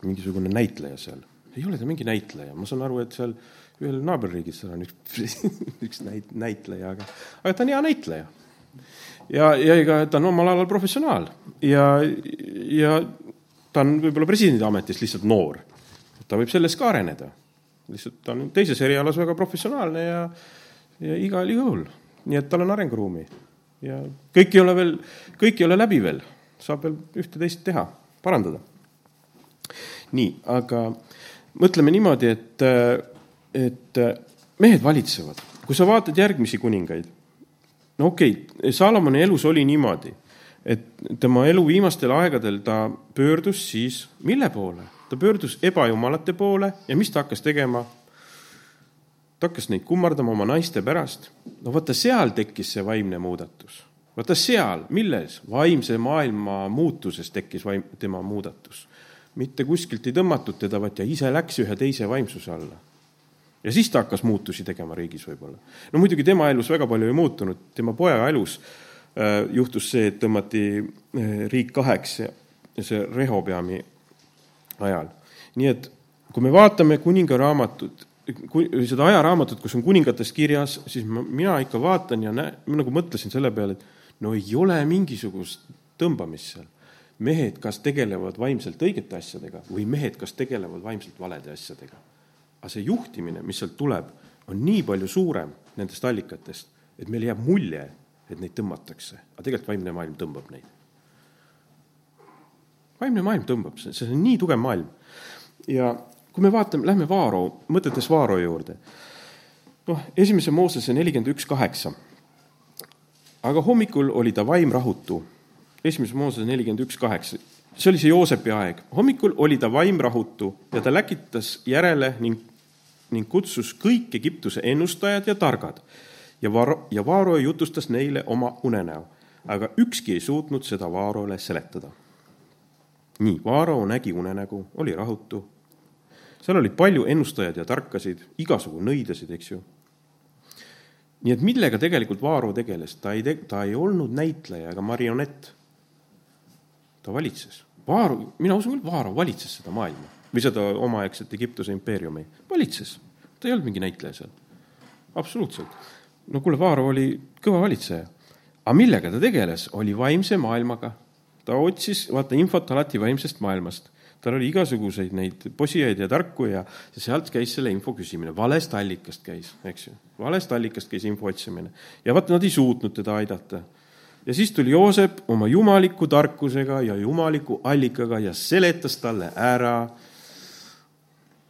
mingisugune näitleja seal. ei ole ta mingi näitleja, ma saan aru, et seal ühel naaberriigis seal on üks, [LAUGHS] üks näit-, näitleja, aga, aga ta on hea näitleja. ja, ja ega ta on omal alal professionaal ja, ja ta on võib-olla presidendi ametis lihtsalt noor. ta võib selles ka areneda. lihtsalt ta on teises erialas väga professionaalne ja, ja igal juhul nii et tal on arenguruumi ja kõik ei ole veel, kõik ei ole läbi veel, saab veel ühte-teist teha, parandada. nii, aga mõtleme niimoodi, et, et mehed valitsevad. kui sa vaatad järgmisi kuningaid, no okei okay,, Saalomoni elus oli niimoodi, et tema elu viimastel aegadel ta pöördus siis mille poole? ta pöördus ebajumalate poole ja mis ta hakkas tegema? ta hakkas neid kummardama oma naiste pärast. no vaata, seal tekkis see vaimne muudatus. Vaata seal, milles? vaimse maailma muutuses tekkis vaim-, tema muudatus. mitte kuskilt ei tõmmatud teda, vaid ta ise läks ühe teise vaimsuse alla. ja siis ta hakkas muutusi tegema riigis võib-olla. no muidugi tema elus väga palju ei muutunud, tema poja elus äh, juhtus see, et tõmmati äh, riik kaheks ja, see Rehobeami ajal. nii et kui me vaatame kuninga raamatut, seda ajaraamatut, kus on kuningatest kirjas, siis ma, mina ikka vaatan ja näe, ma nagu mõtlesin selle peale, et no ei ole mingisugust tõmbamist seal. mehed kas tegelevad vaimselt õigete asjadega või mehed kas tegelevad vaimselt valede asjadega. aga see juhtimine, mis sealt tuleb, on nii palju suurem nendest allikatest, et meil jääb mulje, et neid tõmmatakse, aga tegelikult vaimne maailm tõmbab neid. vaimne maailm tõmbab, see, on nii tugev maailm. ja kui me vaatame, lähme Vaaro, mõtetes Vaaro juurde. noh, esimese Moosese nelikümmend üks kaheksa. Aga hommikul oli ta vaim rahutu. esimese Moosese nelikümmend üks kaheksa. see oli see Joosepi aeg. hommikul oli ta vaim rahutu ja ta läkitas järele ning, ning kutsus kõik Egiptuse ennustajad ja targad. ja Vaaro, ja Vaaro jutustas neile oma unenäo, aga ükski ei suutnud seda Vaarole seletada nii, Vaaro nägi unenägu, oli rahutu seal oli palju ennustajaid ja tarkasid, igasugu nõidasid, eks ju. Nii et millega tegelikult Vaaro tegeles, ta ei te-, ta ei olnud näitleja ega marionett. ta valitses. Vaaro, mina usun küll, Vaaro valitses seda maailma või seda omaaegset Egiptuse impeeriumi, valitses. ta ei olnud mingi näitleja seal, absoluutselt. no kuule, Vaaro oli kõva valitseja. aga millega ta tegeles, oli vaimse maailmaga. ta otsis, vaata, infot alati vaimsest maailmast tal oli igasuguseid neid posijaid ja tarku ja sealt käis selle info küsimine, valest allikast käis, eks ju, valest allikast käis info otsimine. ja vaat nad ei suutnud teda aidata. ja siis tuli Joosep oma jumaliku tarkusega ja jumaliku allikaga ja seletas talle ära,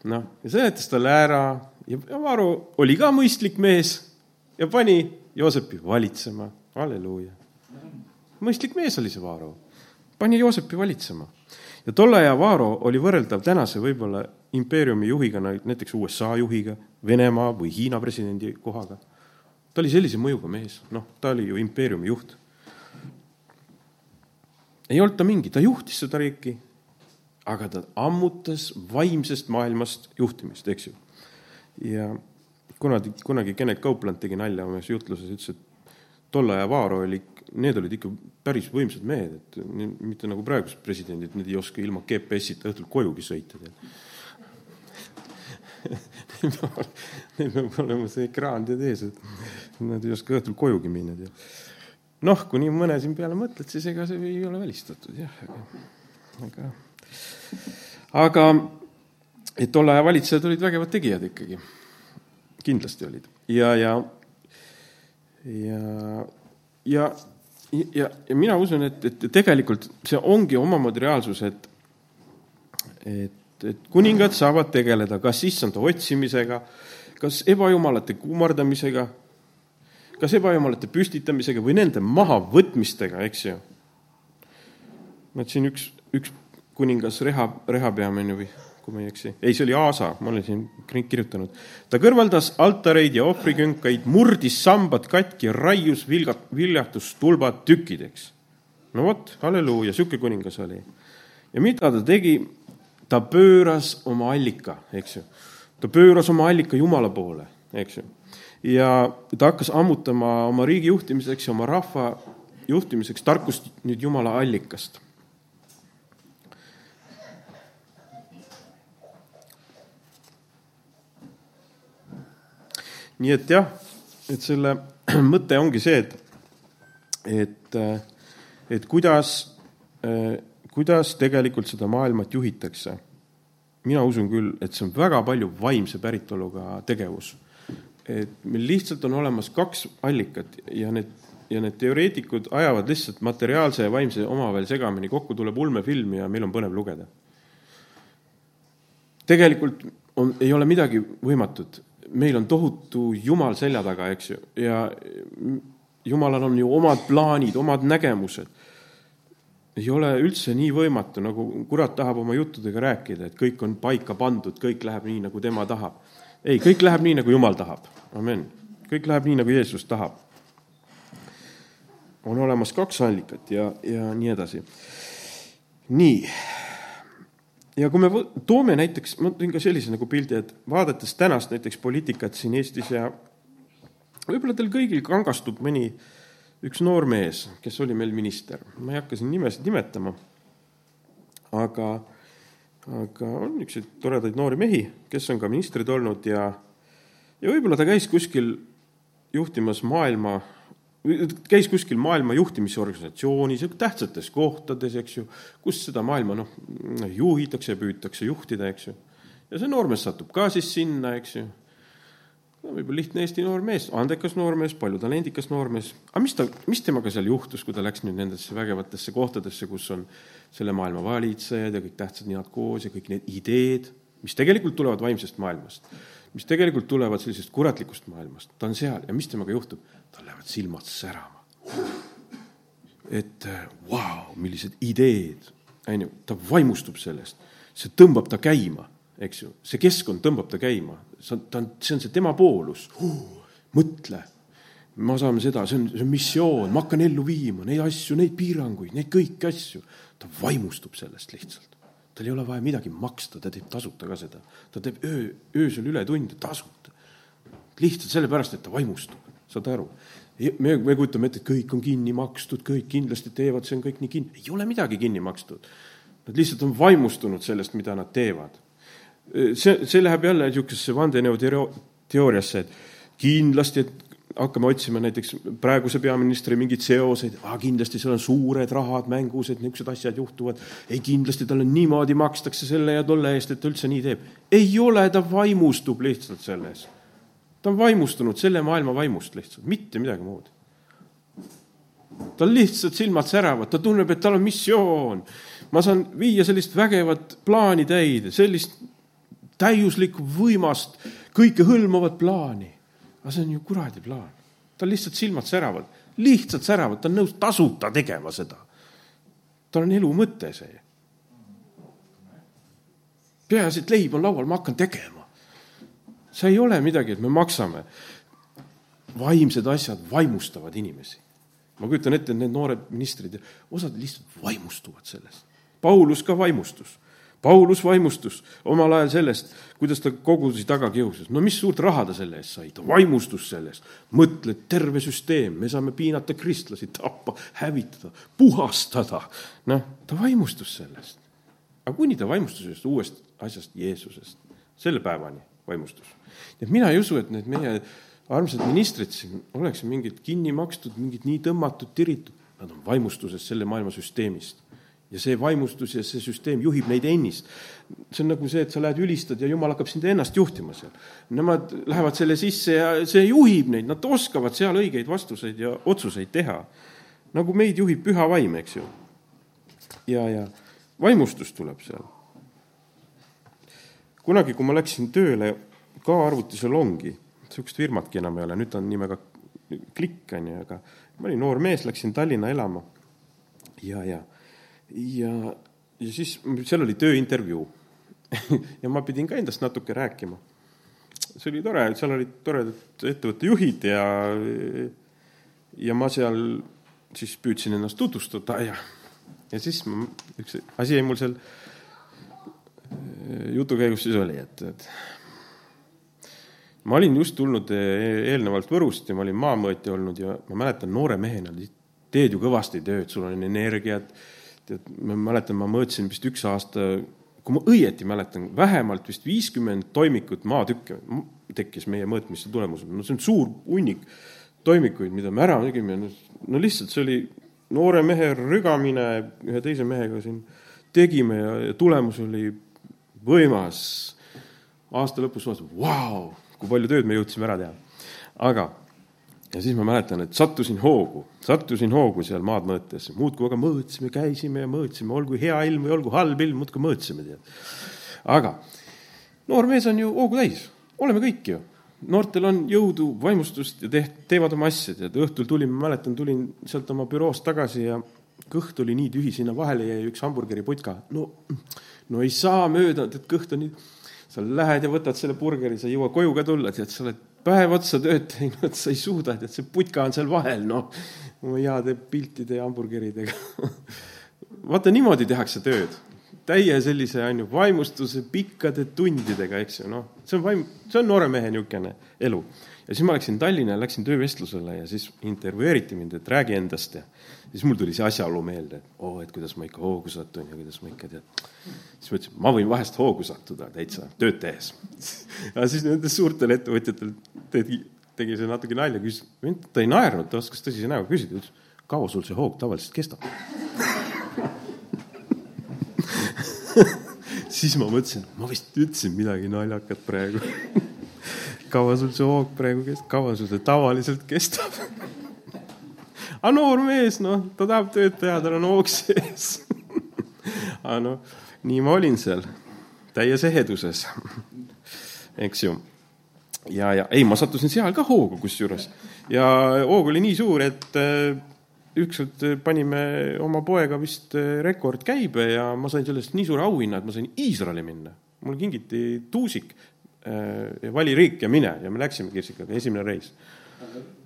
noh, ja seletas talle ära ja Varu oli ka mõistlik mees ja pani Joosepi valitsema, halleluuja. mõistlik mees oli see Varu, pani Joosepi valitsema ja tolle aja Vaaro oli võrreldav tänase võib-olla impeeriumi juhiga, näiteks USA juhiga, Venemaa või Hiina presidendi kohaga. ta oli sellise mõjuga mees, noh, ta oli ju impeeriumi juht. ei olnud ta mingi, ta juhtis seda riiki, aga ta ammutas vaimsest maailmast juhtimist, eks ju. ja kunagi, kunagi Kennet Copeland tegi nalja oma ühes jutluses, ütles, et tolle aja Vaaro oli need olid ikka päris võimsad mehed, et mitte nagu praegused presidendid, need ei oska ilma GPS-ita õhtul kojugi sõita. Neil peab olema see ekraan tead ees, et nad ei oska õhtul kojugi minna, tead. noh, kui nii mõne siin peale mõtled, siis ega see ei ole välistatud jah, aga, aga, aga tolle aja valitsejad olid vägevad tegijad ikkagi, kindlasti olid ja, ja ja, ja ja, ja mina usun, et, et tegelikult see ongi omamoodi reaalsus, et, et, et kuningad saavad tegeleda kas issanda otsimisega, kas ebajumalate kummardamisega, kas ebajumalate püstitamisega või nende mahavõtmistega, eks ju. et siin üks, üks kuningas Reha, Rehabeam või kui ma ei eksi. ei, see oli Aasa, ma olen siin kirjutanud. ta kõrvaldas altareid ja ohvrikünkaid, murdis sambad katki, raius vilgat-, viljatustulbad tükkideks. no vot, halleluuja, sihuke kuningas oli. ja mida ta tegi? ta pööras oma allika, eks ju. ta pööras oma allika Jumala poole, eks ju. ja ta hakkas ammutama oma riigi juhtimiseks ja oma rahva juhtimiseks tarkust nüüd Jumala allikast. Nii et jah, et selle [CLEARS THROAT] mõte ongi see, et, et, et kuidas, kuidas tegelikult seda maailmat juhitakse. mina usun küll, et see on väga palju vaimse päritoluga tegevus. et meil lihtsalt on olemas kaks allikat ja need ja need teoreetikud ajavad lihtsalt materiaalse ja vaimse omavahel segamini, kokku tuleb ulmefilm ja meil on põnev lugeda. tegelikult on, ei ole midagi võimatut, meil on tohutu Jumal selja taga, eks ju, ja Jumalal on ju omad plaanid, omad nägemused. ei ole üldse nii võimatu, nagu kurat tahab oma juttudega rääkida, et kõik on paika pandud, kõik läheb nii, nagu tema tahab. ei, kõik läheb nii, nagu Jumal tahab, amen. kõik läheb nii, nagu Jeesus tahab on olemas kaks allikat ja, ja nii edasi. nii. Ja kui me toome näiteks, ma tõin ka sellise nagu pildi, et vaadates tänast näiteks poliitikat siin Eestis ja võib-olla teil kõigil kangastub mõni üks noor mees, kes oli meil minister, ma ei hakka siin nimesid nimetama, aga, aga on niisuguseid toredaid noori mehi, kes on ka ministrid olnud ja, ja võib-olla ta käis kuskil juhtimas maailma käis kuskil maailma juhtimisorganisatsioonis, tähtsates kohtades, eks ju, kus seda maailma noh, juhitakse, püütakse juhtida, eks ju. ja see noormees satub ka siis sinna, eks ju. võib-olla lihtne Eesti noormees, andekas noormees, palju talendikas noormees, aga mis ta, mis temaga seal juhtus, kui ta läks nüüd nendesse vägevatesse kohtadesse, kus on selle maailma valitsejad ja kõik tähtsad ninad koos ja kõik need ideed, mis tegelikult tulevad vaimsest maailmast, mis tegelikult tulevad sellisest kuratlikust maailmast, ta on seal ja mis temaga juhtub? tal lähevad silmad särama. et vau wow,, millised ideed, on ju, ta vaimustub sellest, see tõmbab ta käima, eks ju, see keskkond tõmbab ta käima, see on, ta on, see on see tema poolus mõtle, me saame seda, see on, see on missioon, ma hakkan ellu viima neid asju, neid piiranguid, neid kõiki asju. ta vaimustub sellest lihtsalt. Tal ei ole vaja midagi maksta, ta teeb tasuta ka seda. ta teeb öö, öösel ületunde tasuta. lihtsalt sellepärast, et ta vaimustub saad aru? me, me kujutame ette, et kõik on kinni makstud, kõik kindlasti teevad, see on kõik nii kinni, ei ole midagi kinni makstud. Nad lihtsalt on vaimustunud sellest, mida nad teevad. see, see läheb jälle niisugusesse vandenõuteooriasse, et kindlasti, et hakkame otsima näiteks praeguse peaministri mingeid seoseid, kindlasti seal on suured rahad mängus, et niisugused asjad juhtuvad. ei, kindlasti talle niimoodi makstakse selle ja tolle eest, et ta üldse nii teeb. ei ole, ta vaimustub lihtsalt selles ta on vaimustunud selle maailma vaimust lihtsalt, mitte midagi muud. tal lihtsalt silmad säravad, ta tunneb, et tal on missioon. ma saan viia sellist vägevat plaani täide, sellist täiuslikku, võimast, kõikehõlmavat plaani. Aga see on ju kuradi plaan. tal lihtsalt silmad säravad, lihtsalt säravad, ta on nõus tasuta tegema seda. tal on elu mõte see. peaasi, et leib on laual, ma hakkan tegema see ei ole midagi, et me maksame. vaimsed asjad vaimustavad inimesi. ma kujutan ette, et need noored ministrid, osad lihtsalt vaimustuvad sellest. Paulus ka vaimustus. Paulus vaimustus omal ajal sellest, kuidas ta kogudusi taga kiusas. no mis suurt raha ta selle eest sai, ta vaimustus sellest. mõtle, terve süsteem, me saame piinata kristlasi, tappa, hävitada, puhastada. noh, ta vaimustus sellest. aga kuni ta vaimustus ühest uuest asjast, Jeesusest, selle päevani vaimustus nii et mina ei usu, et need meie armsad ministrid siin oleks mingid kinni makstud, mingid nii tõmmatud, tiritud, nad on vaimustuses selle maailma süsteemist. Ja see vaimustus ja see süsteem juhib neid ennist. see on nagu see, et sa lähed ülistad ja jumal hakkab sind ennast juhtima seal. Nemad lähevad selle sisse ja see juhib neid, nad oskavad seal õigeid vastuseid ja otsuseid teha. nagu meid juhib püha vaim, eks ju. ja, ja vaimustus tuleb seal. kunagi, kui ma läksin tööle ka arvutisel ongi, niisugust firmatki enam ei ole, nüüd on nimega Klikk, on ju, aga ma olin noor mees, läksin Tallinna elama ja, ja, ja, ja siis seal oli tööintervjuu [LAUGHS] ja ma pidin ka endast natuke rääkima. see oli tore, seal olid toredad ettevõtte juhid ja, ja ma seal siis püüdsin ennast tutvustada ja, ja siis ma, üks asi jäi mul seal jutu käigus siis oli, et, et ma olin just tulnud e-, eelnevalt Võrust ja ma olin maamõõtja olnud ja ma mäletan noore mehena, teed ju kõvasti tööd, sul on energiat, tead, ma mäletan, ma mõõtsin vist üks aasta, kui ma õieti mäletan, vähemalt vist viiskümmend toimikut maatükke tekkis meie mõõtmiste tulemusel, no see on suur hunnik toimikuid, mida me ära tegime, no lihtsalt see oli noore mehe rügamine ühe teise mehega siin tegime ja, ja tulemus oli võimas. aasta lõpus vaatasin, vau, kui palju tööd me jõudsime ära teha. aga, ja siis ma mäletan, et sattusin hoogu, sattusin hoogu seal maad mõõtes, muudkui aga mõõtsime, käisime ja mõõtsime, olgu hea ilm või olgu halb ilm, muudkui mõõtsime, tead. aga noor mees on ju hoogu täis, oleme kõik ju noortel on jõudu, vaimustust ja teht-, teevad oma asja, tead, õhtul tulin, ma mäletan, tulin sealt oma büroost tagasi ja kõht oli nii tühi, sinna vahele jäi üks hamburgeriputka. no, no ei saa mööda, tead, kõht on nii, sa lähed ja võtad selle burgeri, sa ei jõua koju ka tulla, tead, sa oled päev otsa tööd teinud, sa ei suuda, tead, see putka on seal vahel, noh, oma heade piltide ja hamburgeridega. [LAUGHS] Vaata, niimoodi tehakse tööd. Täie sellise, on ju, vaimustuse pikkade tundidega, eks ju, noh, see on vaim-, see on noore mehe niisugune elu. ja siis ma läksin Tallinna ja läksin töövestlusele ja siis intervjueeriti mind, et räägi endast ja siis mul tuli see asjaolu meelde, et oo oh,, et kuidas ma ikka hoogu satun ja kuidas ma ikka tead. siis ma ütlesin, ma võin vahest hoogu sattuda täitsa tööd tehes. [LAUGHS] Ja siis nendel suurtel ettevõtjatel tegi, tegi see natuke nalja, küsis, ta ei naernud, ta oskas tõsise näoga küsida, ütles, kaua sul see hoog tavaliselt kestab? [LAUGHS] Siis ma mõtlesin, ma vist ütlesin midagi naljakat praegu. [LAUGHS] Kaua sul see hoog praegu kestab, kaua sul see tavaliselt kestab aga noor mees, noh, ta tahab tööd teha, tal on hoog sees [LAUGHS] aga noh, nii ma olin seal, täies eheduses eks ju. ja, ja ei, ma sattusin seal ka hoogu kusjuures ja hoog oli nii suur, et ükskord äh, panime oma poega vist äh, rekordkäibe ja ma sain sellest nii suure auhinna, et ma sain Iisraeli minna. mulle kingiti tuusik, äh, vali riik ja mine ja me läksime Kirsikaga, esimene reis.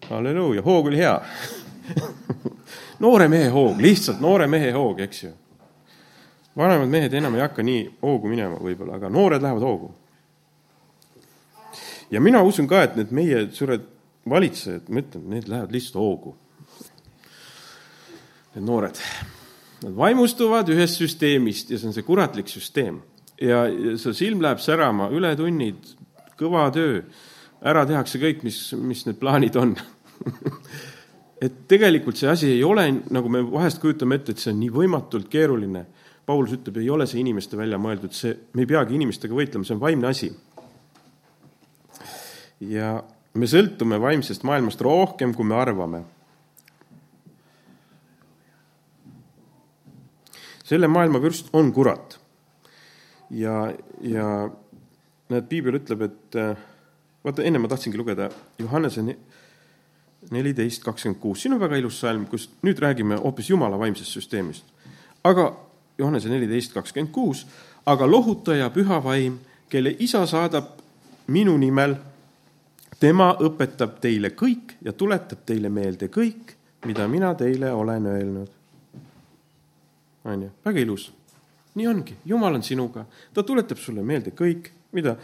halleluuja, hoog oli hea [LAUGHS] [LAUGHS] noore mehe hoog, lihtsalt noore mehe hoog, eks ju. vanemad mehed enam ei hakka nii hoogu minema võib-olla, aga noored lähevad hoogu. ja mina usun ka, et need meie suured valitsejad, ma ütlen, need lähevad lihtsalt hoogu need noored. Nad vaimustuvad ühest süsteemist ja see on see kuratlik süsteem. ja, see silm läheb särama, ületunnid, kõva töö, ära tehakse kõik, mis, mis need plaanid on [LAUGHS] et tegelikult see asi ei ole, nagu me vahest kujutame ette, et see on nii võimatult keeruline. Paulus ütleb, ei ole see inimeste välja mõeldud, see, me ei peagi inimestega võitlema, see on vaimne asi. ja me sõltume vaimsest maailmast rohkem, kui me arvame selle maailma vürst on kurat. ja, ja näed, piibel ütleb, et vaata, enne ma tahtsingi lugeda Johannese neliteist kakskümmend kuus, siin on väga ilus salm, kus nüüd räägime hoopis Jumala vaimsest süsteemist. aga Johannese neliteist kakskümmend kuus, aga lohutaja püha vaim, kelle isa saadab minu nimel, tema õpetab teile kõik ja tuletab teile meelde kõik, mida mina teile olen öelnud. On ju, väga ilus. nii ongi, Jumal on sinuga, ta tuletab sulle meelde kõik, mida,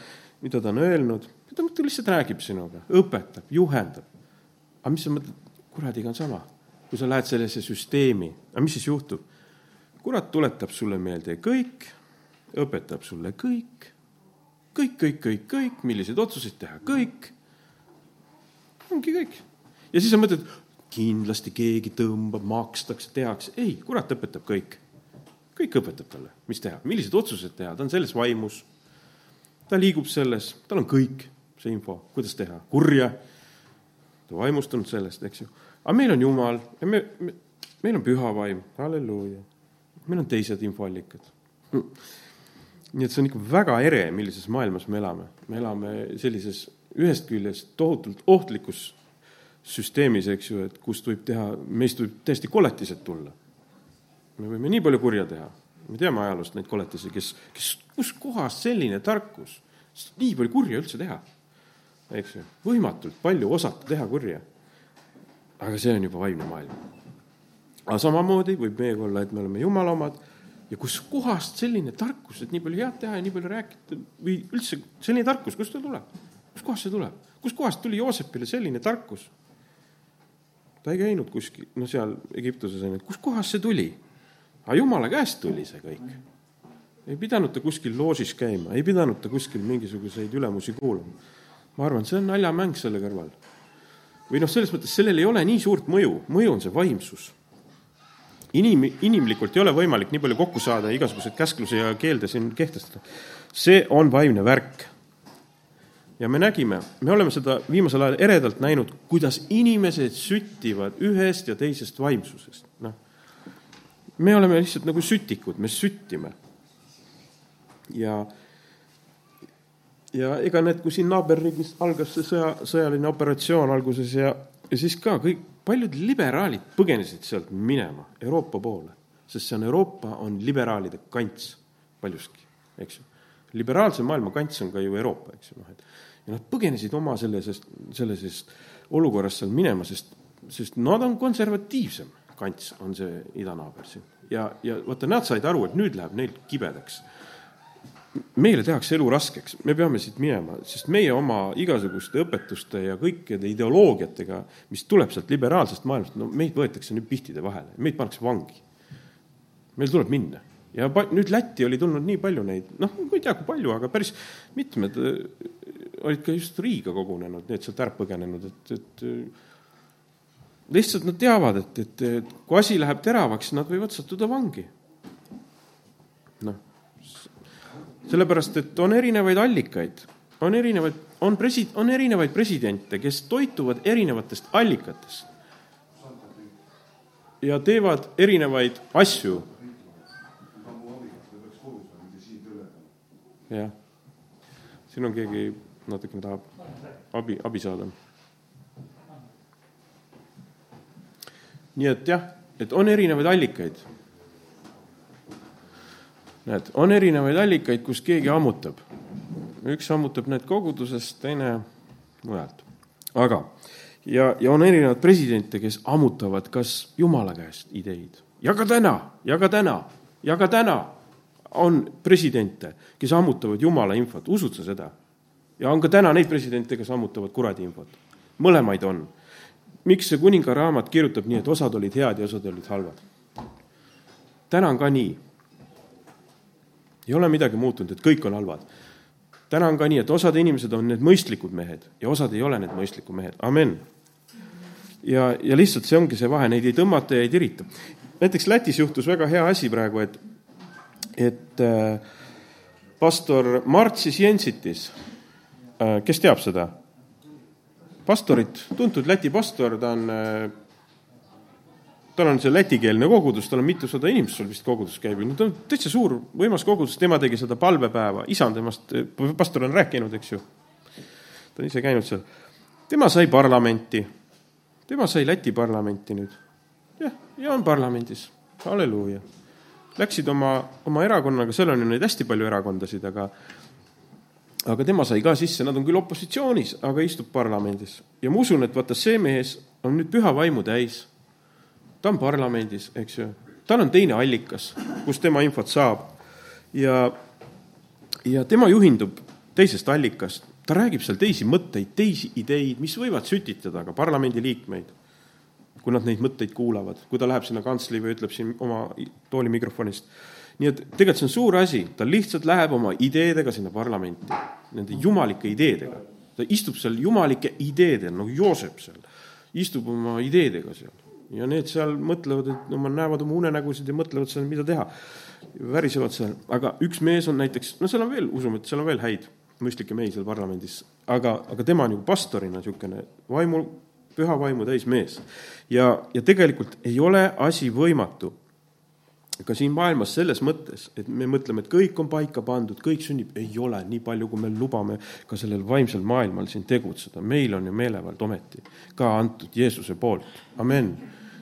mida ta on öelnud, ta lihtsalt räägib sinuga, õpetab, juhendab. Aga mis sa mõtled, kuradiga on sama, kui sa lähed sellesse süsteemi, aga mis siis juhtub? kurat tuletab sulle meelde kõik, õpetab sulle kõik, kõik, kõik, kõik, kõik, milliseid otsuseid teha, kõik. ongi kõik. ja siis sa mõtled, kindlasti keegi tõmbab, makstakse, tehakse, ei, kurat õpetab kõik kõik õpetab talle, mis teha, millised otsused teha, ta on selles vaimus. ta liigub selles, tal on kõik see info, kuidas teha, kurja. Vaimustunud sellest, eks ju. aga meil on Jumal ja me, me, meil on püha vaim, halleluuja. meil on teised infoallikad. nii et see on ikka väga ere, millises maailmas me elame. me elame sellises ühest küljest tohutult ohtlikus süsteemis, eks ju, et kust võib teha, meist võib täiesti koletised tulla me võime nii palju kurja teha, me teame ajaloost neid koletisi, kes, kes, kuskohast selline tarkus, nii palju kurja üldse teha, eks ju, võimatult palju osata teha kurja. aga see on juba vaimne maailm. aga samamoodi võib meiega olla, et me oleme jumala omad ja kuskohast selline tarkus, et nii palju head teha ja nii palju rääkida või üldse selline tarkus, kust ta tuleb? kuskohast see tuleb? kuskohast tuli Joosepile selline tarkus? ta ei käinud kuskil, no seal Egiptuses on ju, kuskohast see tuli? aga jumala käest tuli see kõik. ei pidanud ta kuskil loožis käima, ei pidanud ta kuskil mingisuguseid ülemusi kuulama. Ma arvan, see on naljamäng selle kõrval. või noh, selles mõttes sellel ei ole nii suurt mõju, mõju on see vaimsus inim, inimlikult ei ole võimalik nii palju kokku saada ja igasuguseid käsklusi ja keelde siin kehtestada. see on vaimne värk. ja me nägime, me oleme seda viimasel ajal eredalt näinud, kuidas inimesed süttivad ühest ja teisest vaimsusest, noh. me oleme lihtsalt nagu sütikud, me süttime. ja, ja ega need, kui siin naaberriigis algas see sõja, sõjaline operatsioon alguses ja, ja siis ka kõik paljud liberaalid põgenesid sealt minema Euroopa poole, sest see on Euroopa, on liberaalide kants paljuski, eks ju. liberaalse maailma kants on ka ju Euroopa, eks ju, noh et ja nad põgenesid oma sellisest, sellisest olukorrast seal minema, sest, sest nad on konservatiivsem kants, on see idanaaber siin. ja, ja vaata, nad said aru, et nüüd läheb neil kibedaks meile tehakse elu raskeks, me peame siit minema, sest meie oma igasuguste õpetuste ja kõikide ideoloogiatega, mis tuleb sealt liberaalsest maailmast, no meid võetakse nüüd pihtide vahele, meid pannakse vangi. meil tuleb minna ja nüüd Lätti oli tulnud nii palju neid, noh, ma ei tea, kui palju, aga päris mitmed äh, olid ka just Riiga kogunenud, need sealt ära põgenenud, et, et äh, lihtsalt nad teavad, et, et, et kui asi läheb teravaks, nad võivad sattuda vangi. noh sellepärast, et on erinevaid allikaid, on erinevaid, on presi-, on erinevaid presidente, kes toituvad erinevatest allikatest ja teevad erinevaid asju. jah, siin on keegi natukene tahab abi, abi saada. nii et jah, et on erinevaid allikaid näed, on erinevaid allikaid, kus keegi ammutab. üks ammutab need kogudusest, teine mujalt. aga, ja, ja on erinevaid presidente, kes ammutavad kas Jumala käest ideid ja ka täna, ja ka täna, ja ka täna on presidente, kes ammutavad Jumala infot, usud sa seda? ja on ka täna neid presidente, kes ammutavad kuradi infot. mõlemaid on. miks see kuninga raamat kirjutab nii, et osad olid head ja osad olid halvad? täna on ka nii ei ole midagi muutunud, et kõik on halvad. täna on ka nii, et osad inimesed on need mõistlikud mehed ja osad ei ole need mõistlikud mehed, amen. ja, ja lihtsalt see ongi see vahe, neid ei tõmmata ja ei tirita. näiteks Lätis juhtus väga hea asi praegu, et, et äh, pastor Martsis Jensitis äh,, kes teab seda? pastorit, tuntud Läti pastor, ta on äh, tal on see lätikeelne kogudus, tal on mitusada inimest sul vist kogudus käib, no ta on täitsa suur, võimas kogudus, tema tegi seda palvepäeva, isand temast, pastor on rääkinud, eks ju. ta on ise käinud seal. tema sai parlamenti, tema sai Läti parlamenti nüüd. jah, ja on parlamendis, halleluuja. Läksid oma, oma erakonnaga, seal on ju neid hästi palju erakondasid, aga aga tema sai ka sisse, nad on küll opositsioonis, aga istub parlamendis. ja ma usun, et vaata, see mees on nüüd püha vaimu täis ta on parlamendis, eks ju, tal on teine allikas, kust tema infot saab. ja, ja tema juhindub teisest allikast, ta räägib seal teisi mõtteid, teisi ideid, mis võivad sütitada ka parlamendiliikmeid, kui nad neid mõtteid kuulavad, kui ta läheb sinna kantsli või ütleb siin oma tooli mikrofonist. nii et tegelikult see on suur asi, ta lihtsalt läheb oma ideedega sinna parlamenti, nende jumalike ideedega. ta istub seal jumalike ideedel, nagu Joosep seal, istub oma ideedega seal ja need seal mõtlevad, et no näevad oma unenägusid ja mõtlevad seal, mida teha. värisevad seal, aga üks mees on näiteks, no seal on veel, usume, et seal on veel häid mõistlikke mehi seal parlamendis, aga, aga tema on nagu pastorina niisugune vaimu, püha vaimu täis mees. ja, ja tegelikult ei ole asi võimatu ka siin maailmas selles mõttes, et me mõtleme, et kõik on paika pandud, kõik sünnib, ei ole nii palju, kui me lubame ka sellel vaimsel maailmal siin tegutseda. meil on ju meelevald ometi ka antud Jeesuse poolt, amen.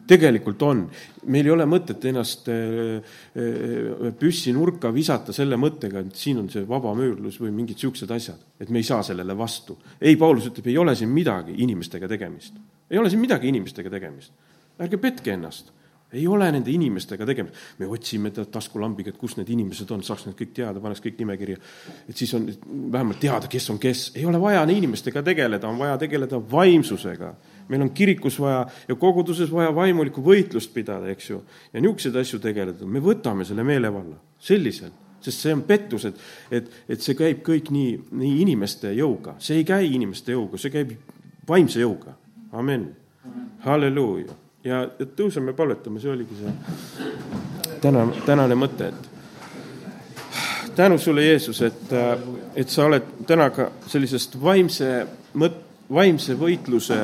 Tegelikult on, meil ei ole mõtet ennast äh, äh, püssi nurka visata selle mõttega, et siin on see vabamüürlus või mingid niisugused asjad, et me ei saa sellele vastu. ei, Paulus ütleb, ei ole siin midagi inimestega tegemist, ei ole siin midagi inimestega tegemist. ärge petke ennast ei ole nende inimestega tegemist. me otsime taskulambiga, et kus need inimesed on, saaks need kõik teada, paneks kõik nimekirja. et siis on vähemalt teada, kes on kes. ei ole vaja inimestega tegeleda, on vaja tegeleda vaimsusega. Meil on kirikus vaja ja koguduses vaja vaimulikku võitlust pidada, eks ju. ja niisuguseid asju tegeleda, me võtame selle meelevalla selliselt sest see on pettus, et, et, et see käib kõik nii, nii inimeste jõuga, see ei käi inimeste jõuga, see käib vaimse jõuga. amen, halleluuja. Ja tõuseme, palvetame, see oligi see täna, tänane mõte, et tänu sulle, Jeesus, et, et sa oled täna ka sellisest vaimse mõt-, vaimse võitluse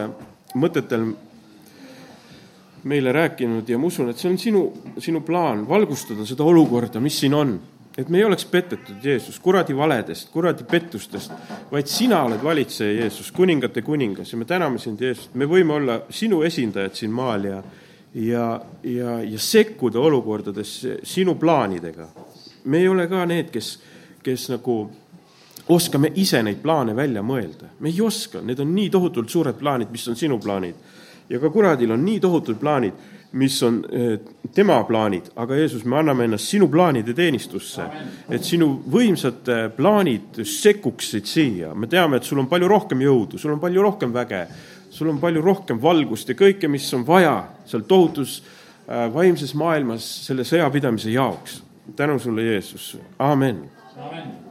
mõtetel meile rääkinud ja ma usun, et see on sinu, sinu plaan valgustada seda olukorda, mis siin on et me ei oleks petetud, Jeesus, kuradi valedest, kuradi pettustest, vaid sina oled valitseja, Jeesus, kuningate kuningas ja me täname sind, Jeesus, me võime olla sinu esindajad siin maal ja ja, ja, ja sekkuda olukordadesse sinu plaanidega. me ei ole ka need, kes, kes nagu oskame ise neid plaane välja mõelda, me ei oska, need on nii tohutult suured plaanid, mis on sinu plaanid. ja ka kuradil on nii tohutud plaanid mis on eh, tema plaanid, aga Jeesus, me anname ennast sinu plaanide teenistusse, et sinu võimsad plaanid sekkuksid siia. me teame, et sul on palju rohkem jõudu, sul on palju rohkem väge, sul on palju rohkem valgust ja kõike, mis on vaja seal tohutus äh, vaimses maailmas selle sõjapidamise jaoks. tänu sulle, Jeesus, amen, amen..